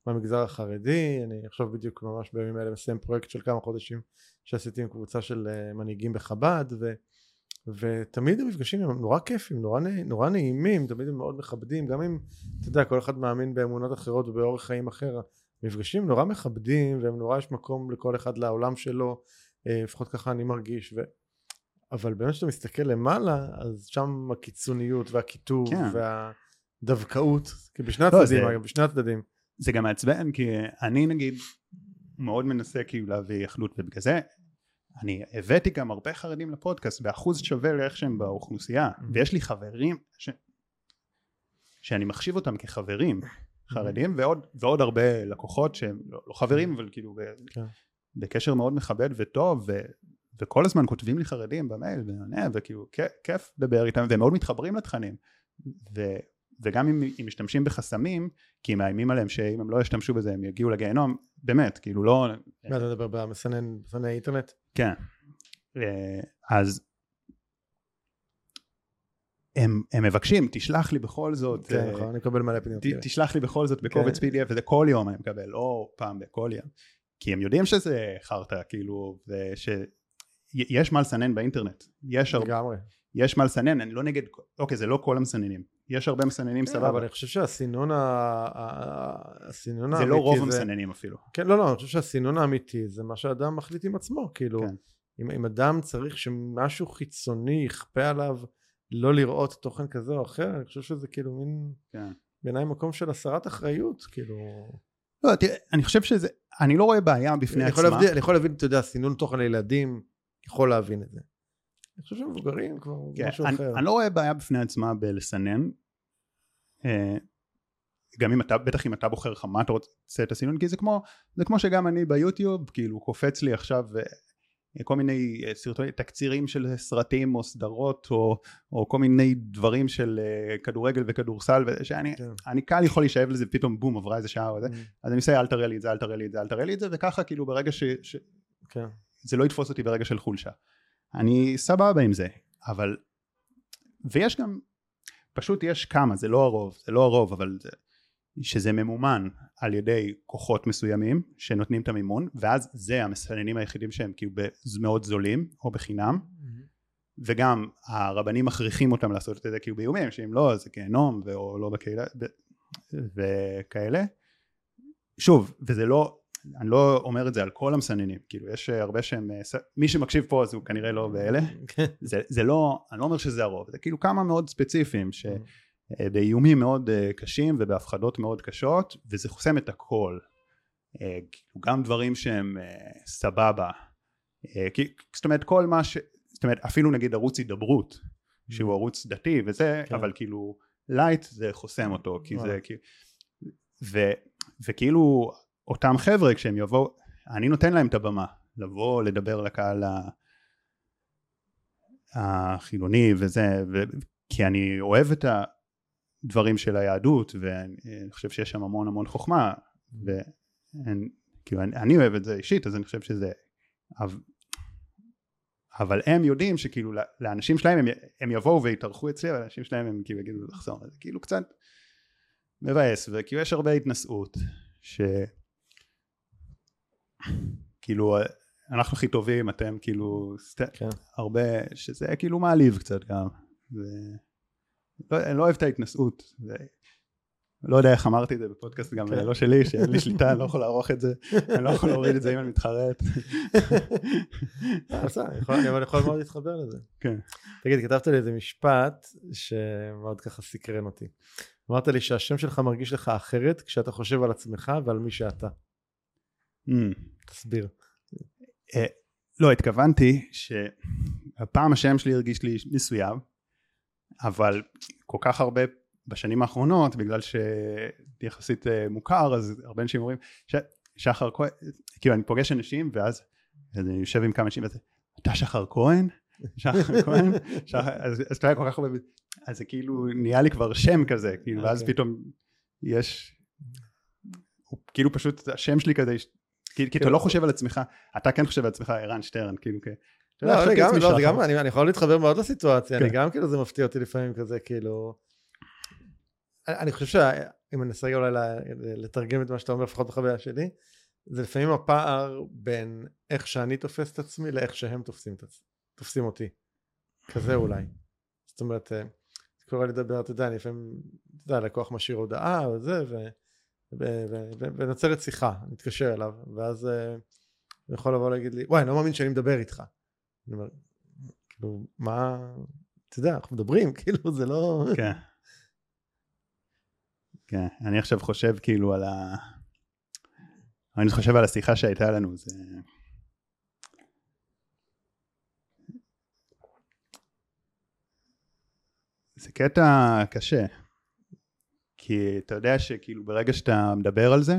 מהמגזר החרדי אני עכשיו בדיוק ממש בימים האלה מסיים פרויקט של כמה חודשים שעשיתי עם קבוצה של uh, מנהיגים בחב"ד ו... ותמיד המפגשים הם נורא כיפים, נורא, נורא נעימים, תמיד הם מאוד מכבדים, גם אם, אתה יודע, כל אחד מאמין באמונות אחרות ובאורח חיים אחר, מפגשים נורא מכבדים והם נורא יש מקום לכל אחד לעולם שלו, אה, לפחות ככה אני מרגיש, ו... אבל באמת כשאתה מסתכל למעלה, אז שם הקיצוניות והקיטוב כן. והדווקאות, כי בשני לא, הצדדים, זה... בשני הצדדים. זה גם מעצבן, כי אני נגיד מאוד מנסה כאילו להביא אחדות ובגלל זה אני הבאתי גם הרבה חרדים לפודקאסט באחוז שווה לאיך שהם באוכלוסייה mm-hmm. ויש לי חברים ש... שאני מחשיב אותם כחברים mm-hmm. חרדים ועוד, ועוד הרבה לקוחות שהם לא, לא חברים mm-hmm. אבל כאילו ב... כן. בקשר מאוד מכבד וטוב ו... וכל הזמן כותבים לי חרדים במייל ועונה וכאילו כיף לדבר איתם והם מאוד מתחברים לתכנים ו... וגם אם, אם משתמשים בחסמים כי הם מאיימים עליהם שאם הם לא ישתמשו בזה הם יגיעו לגיהנום באמת כאילו לא מה אתה מדבר במסנן מסנני אינטרנט? כן אה, אז הם, הם מבקשים תשלח לי בכל זאת כן נכון אני מקבל מלא פניות תשלח לי בכל זאת בקובץ כן. pdf וזה כל יום אני מקבל לא פעם בכל יום כי הם יודעים שזה חרטא כאילו ושיש מה לסנן באינטרנט. יש לגמרי. יש מה לסנן אני לא נגד אוקיי זה לא כל המסננים. יש הרבה מסננים כן, סבבה. אבל אני חושב שהסינון הסינון האמיתי זה לא רוב המסננים אפילו. כן לא לא אני חושב שהסינון האמיתי זה מה שאדם מחליט עם עצמו כאילו כן. אם, אם אדם צריך שמשהו חיצוני יכפה עליו לא לראות תוכן כזה או אחר אני חושב שזה כאילו מין כן. בעיניי מקום של הסרת אחריות כאילו. לא תראה אני חושב שזה אני לא רואה בעיה בפני אני עצמה. אני יכול להבין אתה יודע סינון תוכן לילדים יכול להבין את זה אני חושב שמבוגרים כבר כן, משהו אני, אחר. אני לא רואה בעיה בפני עצמה בלסנן. אה, גם אם אתה, בטח אם אתה בוחר לך מה אתה רוצה את הסינון, כי זה כמו, זה כמו שגם אני ביוטיוב, כאילו קופץ לי עכשיו אה, כל מיני אה, סרטונים, תקצירים של סרטים או סדרות או, או כל מיני דברים של כדורגל וכדורסל שאני כן. אני קל יכול להישאב לזה פתאום בום עברה איזה שעה או זה mm. אז אני עושה אל תראה לי את זה אל תראה לי את זה אל תראה לי את זה וככה כאילו ברגע ש... ש... כן. זה לא יתפוס אותי ברגע של חולשה אני סבבה עם זה, אבל, ויש גם, פשוט יש כמה, זה לא הרוב, זה לא הרוב, אבל זה, שזה ממומן על ידי כוחות מסוימים שנותנים את המימון, ואז זה המסננים היחידים שהם כאילו מאוד זולים או בחינם, mm-hmm. וגם הרבנים מכריחים אותם לעשות את זה כאילו באיומים, שאם לא זה גיהנום או לא בקהילה וכאלה. שוב, וזה לא, אני לא אומר את זה על כל המסננים, כאילו יש אה, הרבה שהם, אה, מי שמקשיב פה אז הוא כנראה לא באלה, כן. זה, זה לא, אני לא אומר שזה הרוב, זה כאילו כמה מאוד ספציפיים שבאיומים. מאוד אה, קשים ובהפחדות מאוד קשות וזה חוסם את הכל כאילו גם דברים שהם סבבה זאת אומרת כל מה ש... זאת אומרת אפילו נגיד ערוץ הידברות שהוא ערוץ דתי וזה כן. אבל כאילו לייט זה חוסם אותו כי. זה כאילו ו, וכאילו אותם חבר'ה כשהם יבואו אני נותן להם את הבמה לבוא לדבר לקהל החילוני וזה ו, כי אני אוהב את הדברים של היהדות ואני חושב שיש שם המון המון חוכמה וכאילו אני, אני אוהב את זה אישית אז אני חושב שזה אבל, הם יודעים שכאילו לאנשים שלהם הם, הם יבואו ויתארחו אצלי אבל לאנשים שלהם הם כאילו יגידו לחזור זה כאילו קצת מבאס וכאילו יש הרבה התנשאות ש... כאילו אנחנו הכי טובים אתם כאילו סט... כן. הרבה שזה כאילו מעליב קצת גם ו... לא, אני לא אוהב את ההתנשאות ו... לא יודע איך אמרתי את זה בפודקאסט גם כן. לא שלי שאין לי שליטה אני לא יכול לערוך את זה אני לא יכול להוריד את זה אם אני מתחרט אה, אבל אני יכול מאוד להתחבר לזה. כן. תגיד, כתבת לי איזה משפט שמאוד ככה סקרן אותי. אמרת לי שהשם שלך מרגיש לך אחרת כשאתה חושב על עצמך ועל מי שאתה. תסביר. אה, לא התכוונתי שהפעם השם שלי הרגיש לי מסוים אבל כל כך הרבה בשנים האחרונות בגלל שיחסית אה, מוכר אז הרבה אנשים אומרים ש... שחר כהן כאילו אני פוגש אנשים ואז אז אני יושב עם כמה אנשים וזה אתה שחר כהן? שחר כהן? שחר... אז, אז אתה יודע כל כך הרבה אז זה כאילו נהיה לי כבר שם כזה כאילו ואז אוקיי. פתאום יש הוא כאילו פשוט השם שלי כזה כי, כי אתה כאילו- לא חושב על עצמך אתה כן חושב על עצמך ערן שטרן כאילו כ... אתה יודע, לא, אני גם, לא, זה. גם, אני אני יכול להתחבר מאוד לסיטואציה, אני כן. גם כאילו זה מפתיע אותי לפעמים כזה, כאילו... אני אני חושב שאם אני אנסה אולי לתרגם את מה שאתה אומר, לפחות בחוויה שלי, זה לפעמים הפער בין איך שאני תופס את עצמי לאיך שהם תופסים תופסים אותי. כזה אולי. זאת אומרת, אה, קורה לדבר, אתה יודע, אני לפעמים, אתה יודע, לקוח משאיר הודעה וזה, ו- ונוצרת שיחה, אני מתקשר אליו, ואז אה, הוא יכול לבוא להגיד לי, וואי, אני לא מאמין שאני מדבר איתך. אני אומר, כאילו, מה, אתה יודע, אנחנו מדברים, כאילו, זה לא... כן. כן, אני עכשיו חושב כאילו על ה... אני חושב על השיחה שהייתה לנו, זה... זה קטע קשה. כי אתה יודע שכאילו ברגע שאתה מדבר על זה,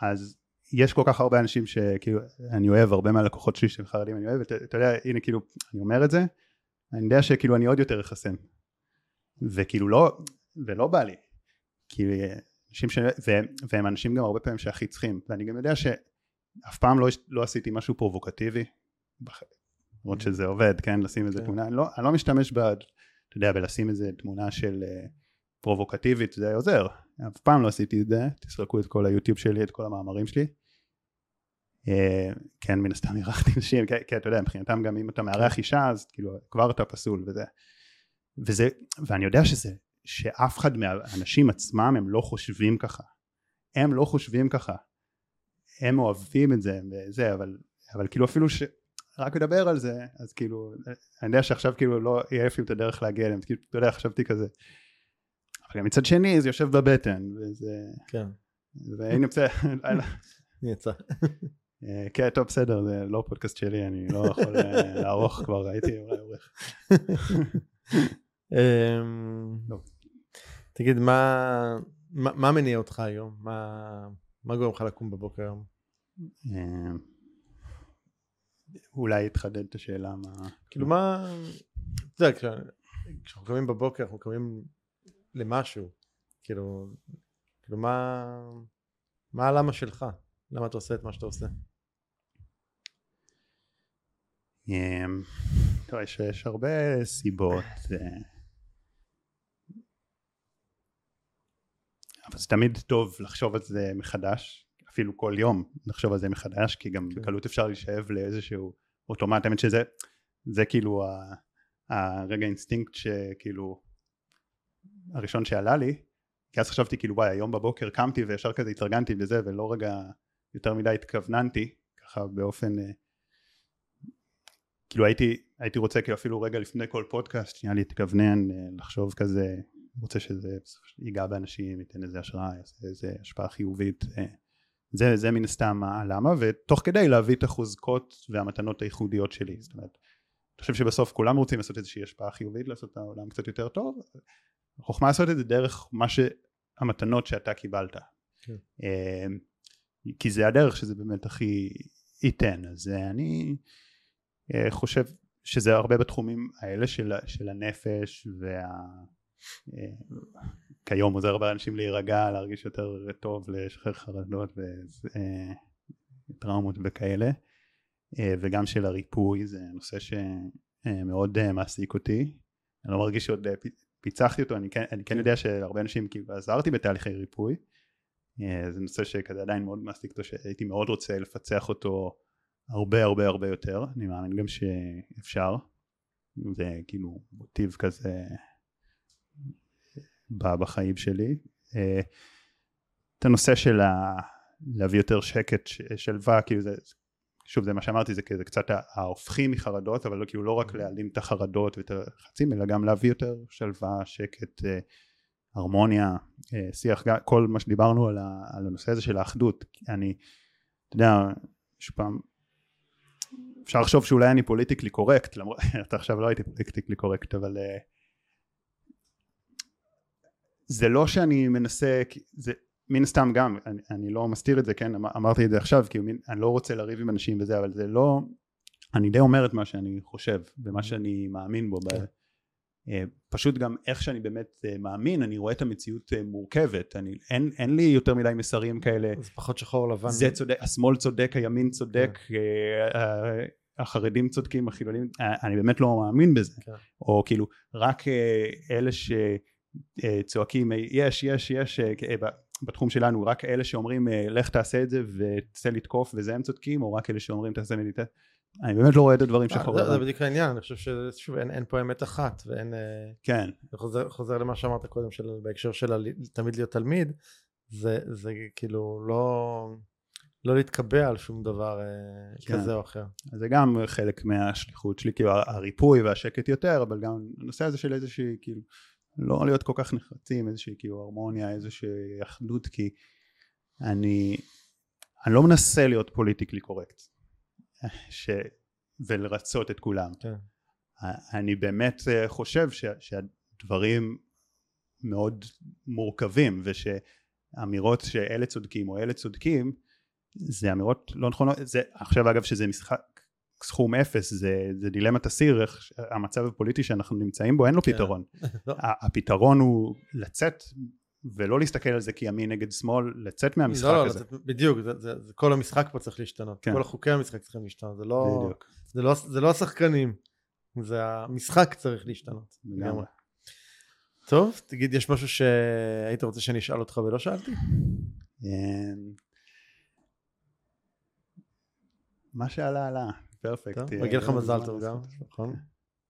אז יש כל כך הרבה אנשים שכאילו, אני אוהב, הרבה מהלקוחות שלי שהם חרדים אני אוהב, אתה, יודע, הנה כאילו, אני אומר את זה, אני יודע שכאילו אני עוד יותר אחסן. וכאילו לא, ולא בא לי. כי אנשים ש... והם, והם אנשים גם הרבה פעמים שהכי צריכים, ואני גם יודע שאף פעם לא, לא עשיתי משהו פרובוקטיבי, למרות שזה עובד, כן, לשים איזה כן. תמונה, אני לא, אני לא משתמש ב... אתה יודע, בלשים איזה תמונה של אה, פרובוקטיבית, זה עוזר, אף פעם לא עשיתי את זה, תסרקו את כל היוטיוב שלי, את כל המאמרים שלי. אה, כן, מן הסתם אירחתי נשים, כי, כי אתה יודע, מבחינתם גם אם אתה מארח אישה, אז כאילו כבר אתה פסול וזה. וזה, ואני יודע שזה, שאף אחד מהאנשים עצמם הם לא חושבים ככה. הם לא חושבים ככה. הם אוהבים את זה וזה, אבל, אבל כאילו אפילו ש... רק לדבר על זה, אז כאילו, אני יודע שעכשיו כאילו לא יהיה אפילו את הדרך להגיע אליהם, כאילו, אתה יודע, חשבתי כזה. אבל מצד שני זה יושב בבטן, וזה... כן, והנה בסדר, יצא. אה, כן, טוב, בסדר, זה לא פודקאסט שלי, אני לא יכול אה, לערוך כבר, הייתי אולי עורך. אמ. תגיד, מה מניע אותך היום? מה גורם לך לקום בבוקר היום? אה, אולי תחדד את השאלה מה... כאילו מה, אתה יודע, כש- כשאנחנו קמים בבוקר אנחנו קמים למשהו, כאילו, כאילו מה, מה הלמה שלך? למה אתה עושה את מה שאתה עושה? אמ, טוב, יש, יש הרבה סיבות. אה, אבל זה תמיד טוב לחשוב על זה מחדש, אפילו כל יום לחשוב על זה מחדש, כי גם כן. בקלות אפשר להישאב לאיזשהו אוטומט, האמת שזה זה כאילו הרגע האינסטינקט שכאילו הראשון שעלה לי, כי אז חשבתי כאילו וואי היום בבוקר קמתי וישר כזה התארגנתי לזה ולא רגע יותר מדי התכווננתי ככה באופן אה, כאילו הייתי הייתי רוצה כאילו אפילו רגע לפני כל פודקאסט שנייה להתכוונן אה, לחשוב כזה רוצה שזה ייגע באנשים ייתן איזה השראה יעשה איזה השפעה חיובית אה, זה, זה מן הסתם הלמה, ותוך כדי להביא את החוזקות והמתנות הייחודיות שלי. זאת אומרת, אני חושב שבסוף כולם רוצים לעשות איזושהי השפעה חיובית, לעשות את העולם קצת יותר טוב. החוכמה לעשות את זה דרך מה שהמתנות שאתה קיבלת. כן. אה, כי זה הדרך שזה באמת הכי ייתן. אז אני אה, חושב שזה הרבה בתחומים האלה של, של הנפש וה... אה, כיום עוזר הרבה אנשים להירגע, להרגיש יותר טוב, לשחרר חרדות וטראומות וכאלה. אה, וגם של הריפוי זה נושא שמאוד אה, מעסיק אותי אני לא מרגיש שעוד אה, פיצחתי אותו אני כן, אני כן יודע שהרבה אנשים כאילו עזרתי בתהליכי ריפוי. זה נושא שכזה עדיין מאוד מעסיק אותו שהייתי מאוד רוצה לפצח אותו הרבה הרבה הרבה יותר. אני מאמין גם שאפשר. זה כאילו מוטיב כזה בחיים שלי. את הנושא של להביא יותר שקט שלווה כאילו זה שוב זה מה שאמרתי זה כזה קצת ההופכים מחרדות אבל לא כאילו לא רק mm-hmm. להעלים את החרדות ואת הלחצים אלא גם להביא יותר שלווה שקט אה, הרמוניה אה, שיח כל מה שדיברנו על, על הנושא הזה של האחדות אני אתה יודע שוב פעם אפשר לחשוב שאולי אני politically correct למרות אתה עכשיו לא הייתי politically correct אבל אה, זה לא שאני מנסה זה מן הסתם גם, אני, אני לא מסתיר את זה, כן, אמ, אמרתי את זה עכשיו, כי מין, אני לא רוצה לריב עם אנשים וזה, אבל זה לא, אני די אומר את מה שאני חושב, ומה mm-hmm. שאני מאמין בו. כן. ב, אה, פשוט גם איך שאני באמת אה, מאמין, אני רואה את המציאות אה, מורכבת, אני, אין, אין לי יותר מדי מסרים כאלה. זה פחות שחור לבן. זה צודק, השמאל צודק, הימין צודק, כן. החרדים צודקים, החילונים, אני באמת לא מאמין בזה. כן. או כאילו, רק אלה שצועקים יש, יש, יש, בתחום שלנו רק אלה שאומרים אה, לך תעשה את זה ותצא לתקוף וזה הם צודקים או רק אלה שאומרים תעשה מדיטציה אני באמת לא רואה את הדברים אה, שחור. זה בדיוק העניין, אני חושב ששוב אין, פה אמת אחת ואין... אה, כן. חוזר, למה שאמרת קודם של, בהקשר של תמיד להיות תלמיד, זה, זה כאילו לא, לא להתקבע על שום דבר כן. כזה או אחר. זה גם חלק מהשליחות שלי, כאילו הריפוי והשקט יותר, אבל גם הנושא הזה של איזושהי כאילו לא להיות כל כך נחרצים, איזושהי כאילו הרמוניה, איזושהי אחדות, כי אני, אני לא מנסה להיות פוליטיקלי קורקט, ש, ולרצות את כולם. כן. אני באמת אה, חושב ש, שהדברים מאוד מורכבים, ושאמירות שאלה צודקים או אלה צודקים, זה אמירות לא נכונות, זה עכשיו אגב שזה משחק סכום אפס זה, זה דילמת הסיר איך המצב הפוליטי שאנחנו נמצאים בו אין לו כן. פתרון. לא. הפתרון הוא לצאת ולא להסתכל על זה כימין נגד שמאל לצאת מהמשחק לא, לא, הזה. בדיוק זה, זה, זה, כל המשחק פה צריך להשתנות. כן. כל החוקי המשחק צריכים להשתנות. זה לא, זה לא, זה לא השחקנים זה המשחק צריך להשתנות. לגמרי. טוב תגיד יש משהו שהיית רוצה שאני אשאל אותך ולא שאלתי? אמ, מה שעלה עלה פרפקט. מגיע לך מזל טוב גם, נכון?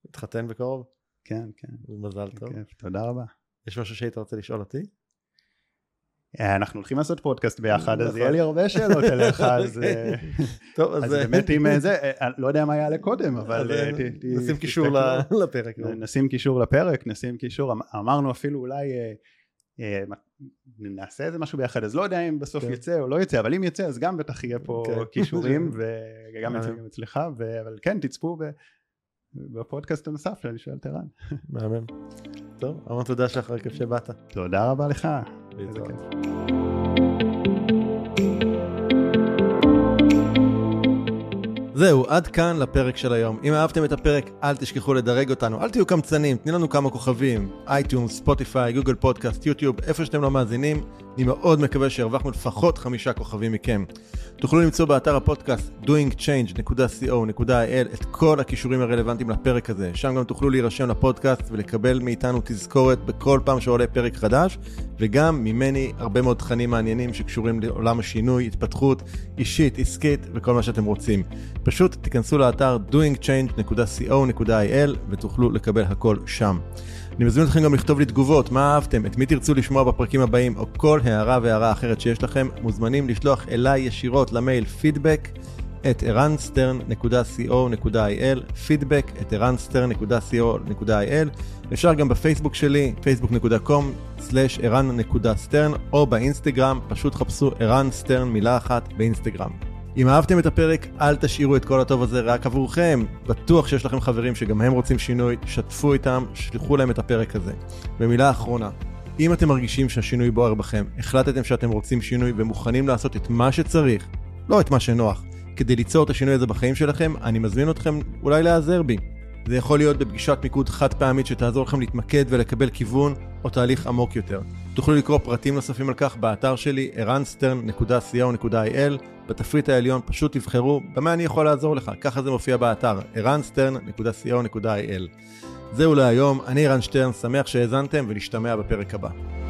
התחתן בקרוב? כן, כן. מזל טוב. תודה רבה. יש משהו שהיית רוצה לשאול אותי? אה, אנחנו הולכים לעשות פודקאסט ביחד, אז יהיה לי נכון. הרבה שאלות אליך, אז טוב, אז באמת אה, זה, אה, לא יודע מה יעלה קודם, אבל נשים קישור לפרק. נשים קישור לפרק, נשים קישור, אמ- אמרנו אפילו אולי נעשה איזה משהו ביחד אז לא יודע אם בסוף כן. יצא או לא יצא אבל אם יצא אז גם בטח יהיה פה כן. כישורים וגם אצלי גם אצלך אבל כן תצפו בפודקאסט הנוסף שאני שואל את ערן. מהמם. טוב, המון תודה שחר, כיף שבאת. תודה רבה לך. איזה כיף. זהו, עד כאן לפרק של היום. אם אהבתם את הפרק, אל תשכחו לדרג אותנו, אל תהיו קמצנים, תנו לנו כמה כוכבים, iTunes, Spotify, Google Podcast, YouTube, איפה שאתם לא תאזינו, אני מאוד מקווה שהרווחנו לפחות חמישה כוכבים מכם. תוכלו למצוא באתר הפודקאסט doingchange.co.il את כל הקישורים הרלוונטיים לפרק הזה. שם גם תוכלו להירשם לפודקאסט ולקבל מאיתנו תזכורת בכל פעם שעולה פרק חדש, וגם ממני הרבה מאוד תכנים מעניינים שקשורים לעולם השינוי, התפתחות אישית, עסקית וכל מה שאתם רוצים. פשוט תיכנסו לאתר doingchange.co.il ותוכלו לקבל הכל שם. אני מזמין אתכם גם לכתוב לי תגובות, מה אהבתם, את מי תרצו לשמוע בפרקים הבאים, או כל הערה והערה אחרת שיש לכם, מוזמנים לשלוח אליי ישירות למייל פידבק את ערנסטרן.co.il, פידבק את ערנסטרן.co.il, אפשר גם בפייסבוק שלי, facebook.com/ערן.סטרן, או באינסטגרם, פשוט חפשו ערן סטרן מילה אחת באינסטגרם. אם אהבתם את הפרק, אל תשאירו את כל הטוב הזה רק עבורכם. בטוח שיש לכם חברים שגם הם רוצים שינוי, שתפו איתם, שלחו להם את הפרק הזה. ומילה אחרונה, אם אתם מרגישים שהשינוי בוער בכם, החלטתם שאתם רוצים שינוי ומוכנים לעשות את מה שצריך, לא את מה שנוח, כדי ליצור את השינוי הזה בחיים שלכם, אני מזמין אתכם אולי להיעזר בי. זה יכול להיות בפגישת מיקוד חד פעמית שתעזור לכם להתמקד ולקבל כיוון או תהליך עמוק יותר. תוכלו לקרוא פרטים נוספים על כך באתר שלי ערנסטרן.co.il בתפריט העליון פשוט תבחרו במה אני יכול לעזור לך, ככה זה מופיע באתר ערנסטרן.co.il זהו להיום, אני ערן שטרן, שמח שהאזנתם ונשתמע בפרק הבא.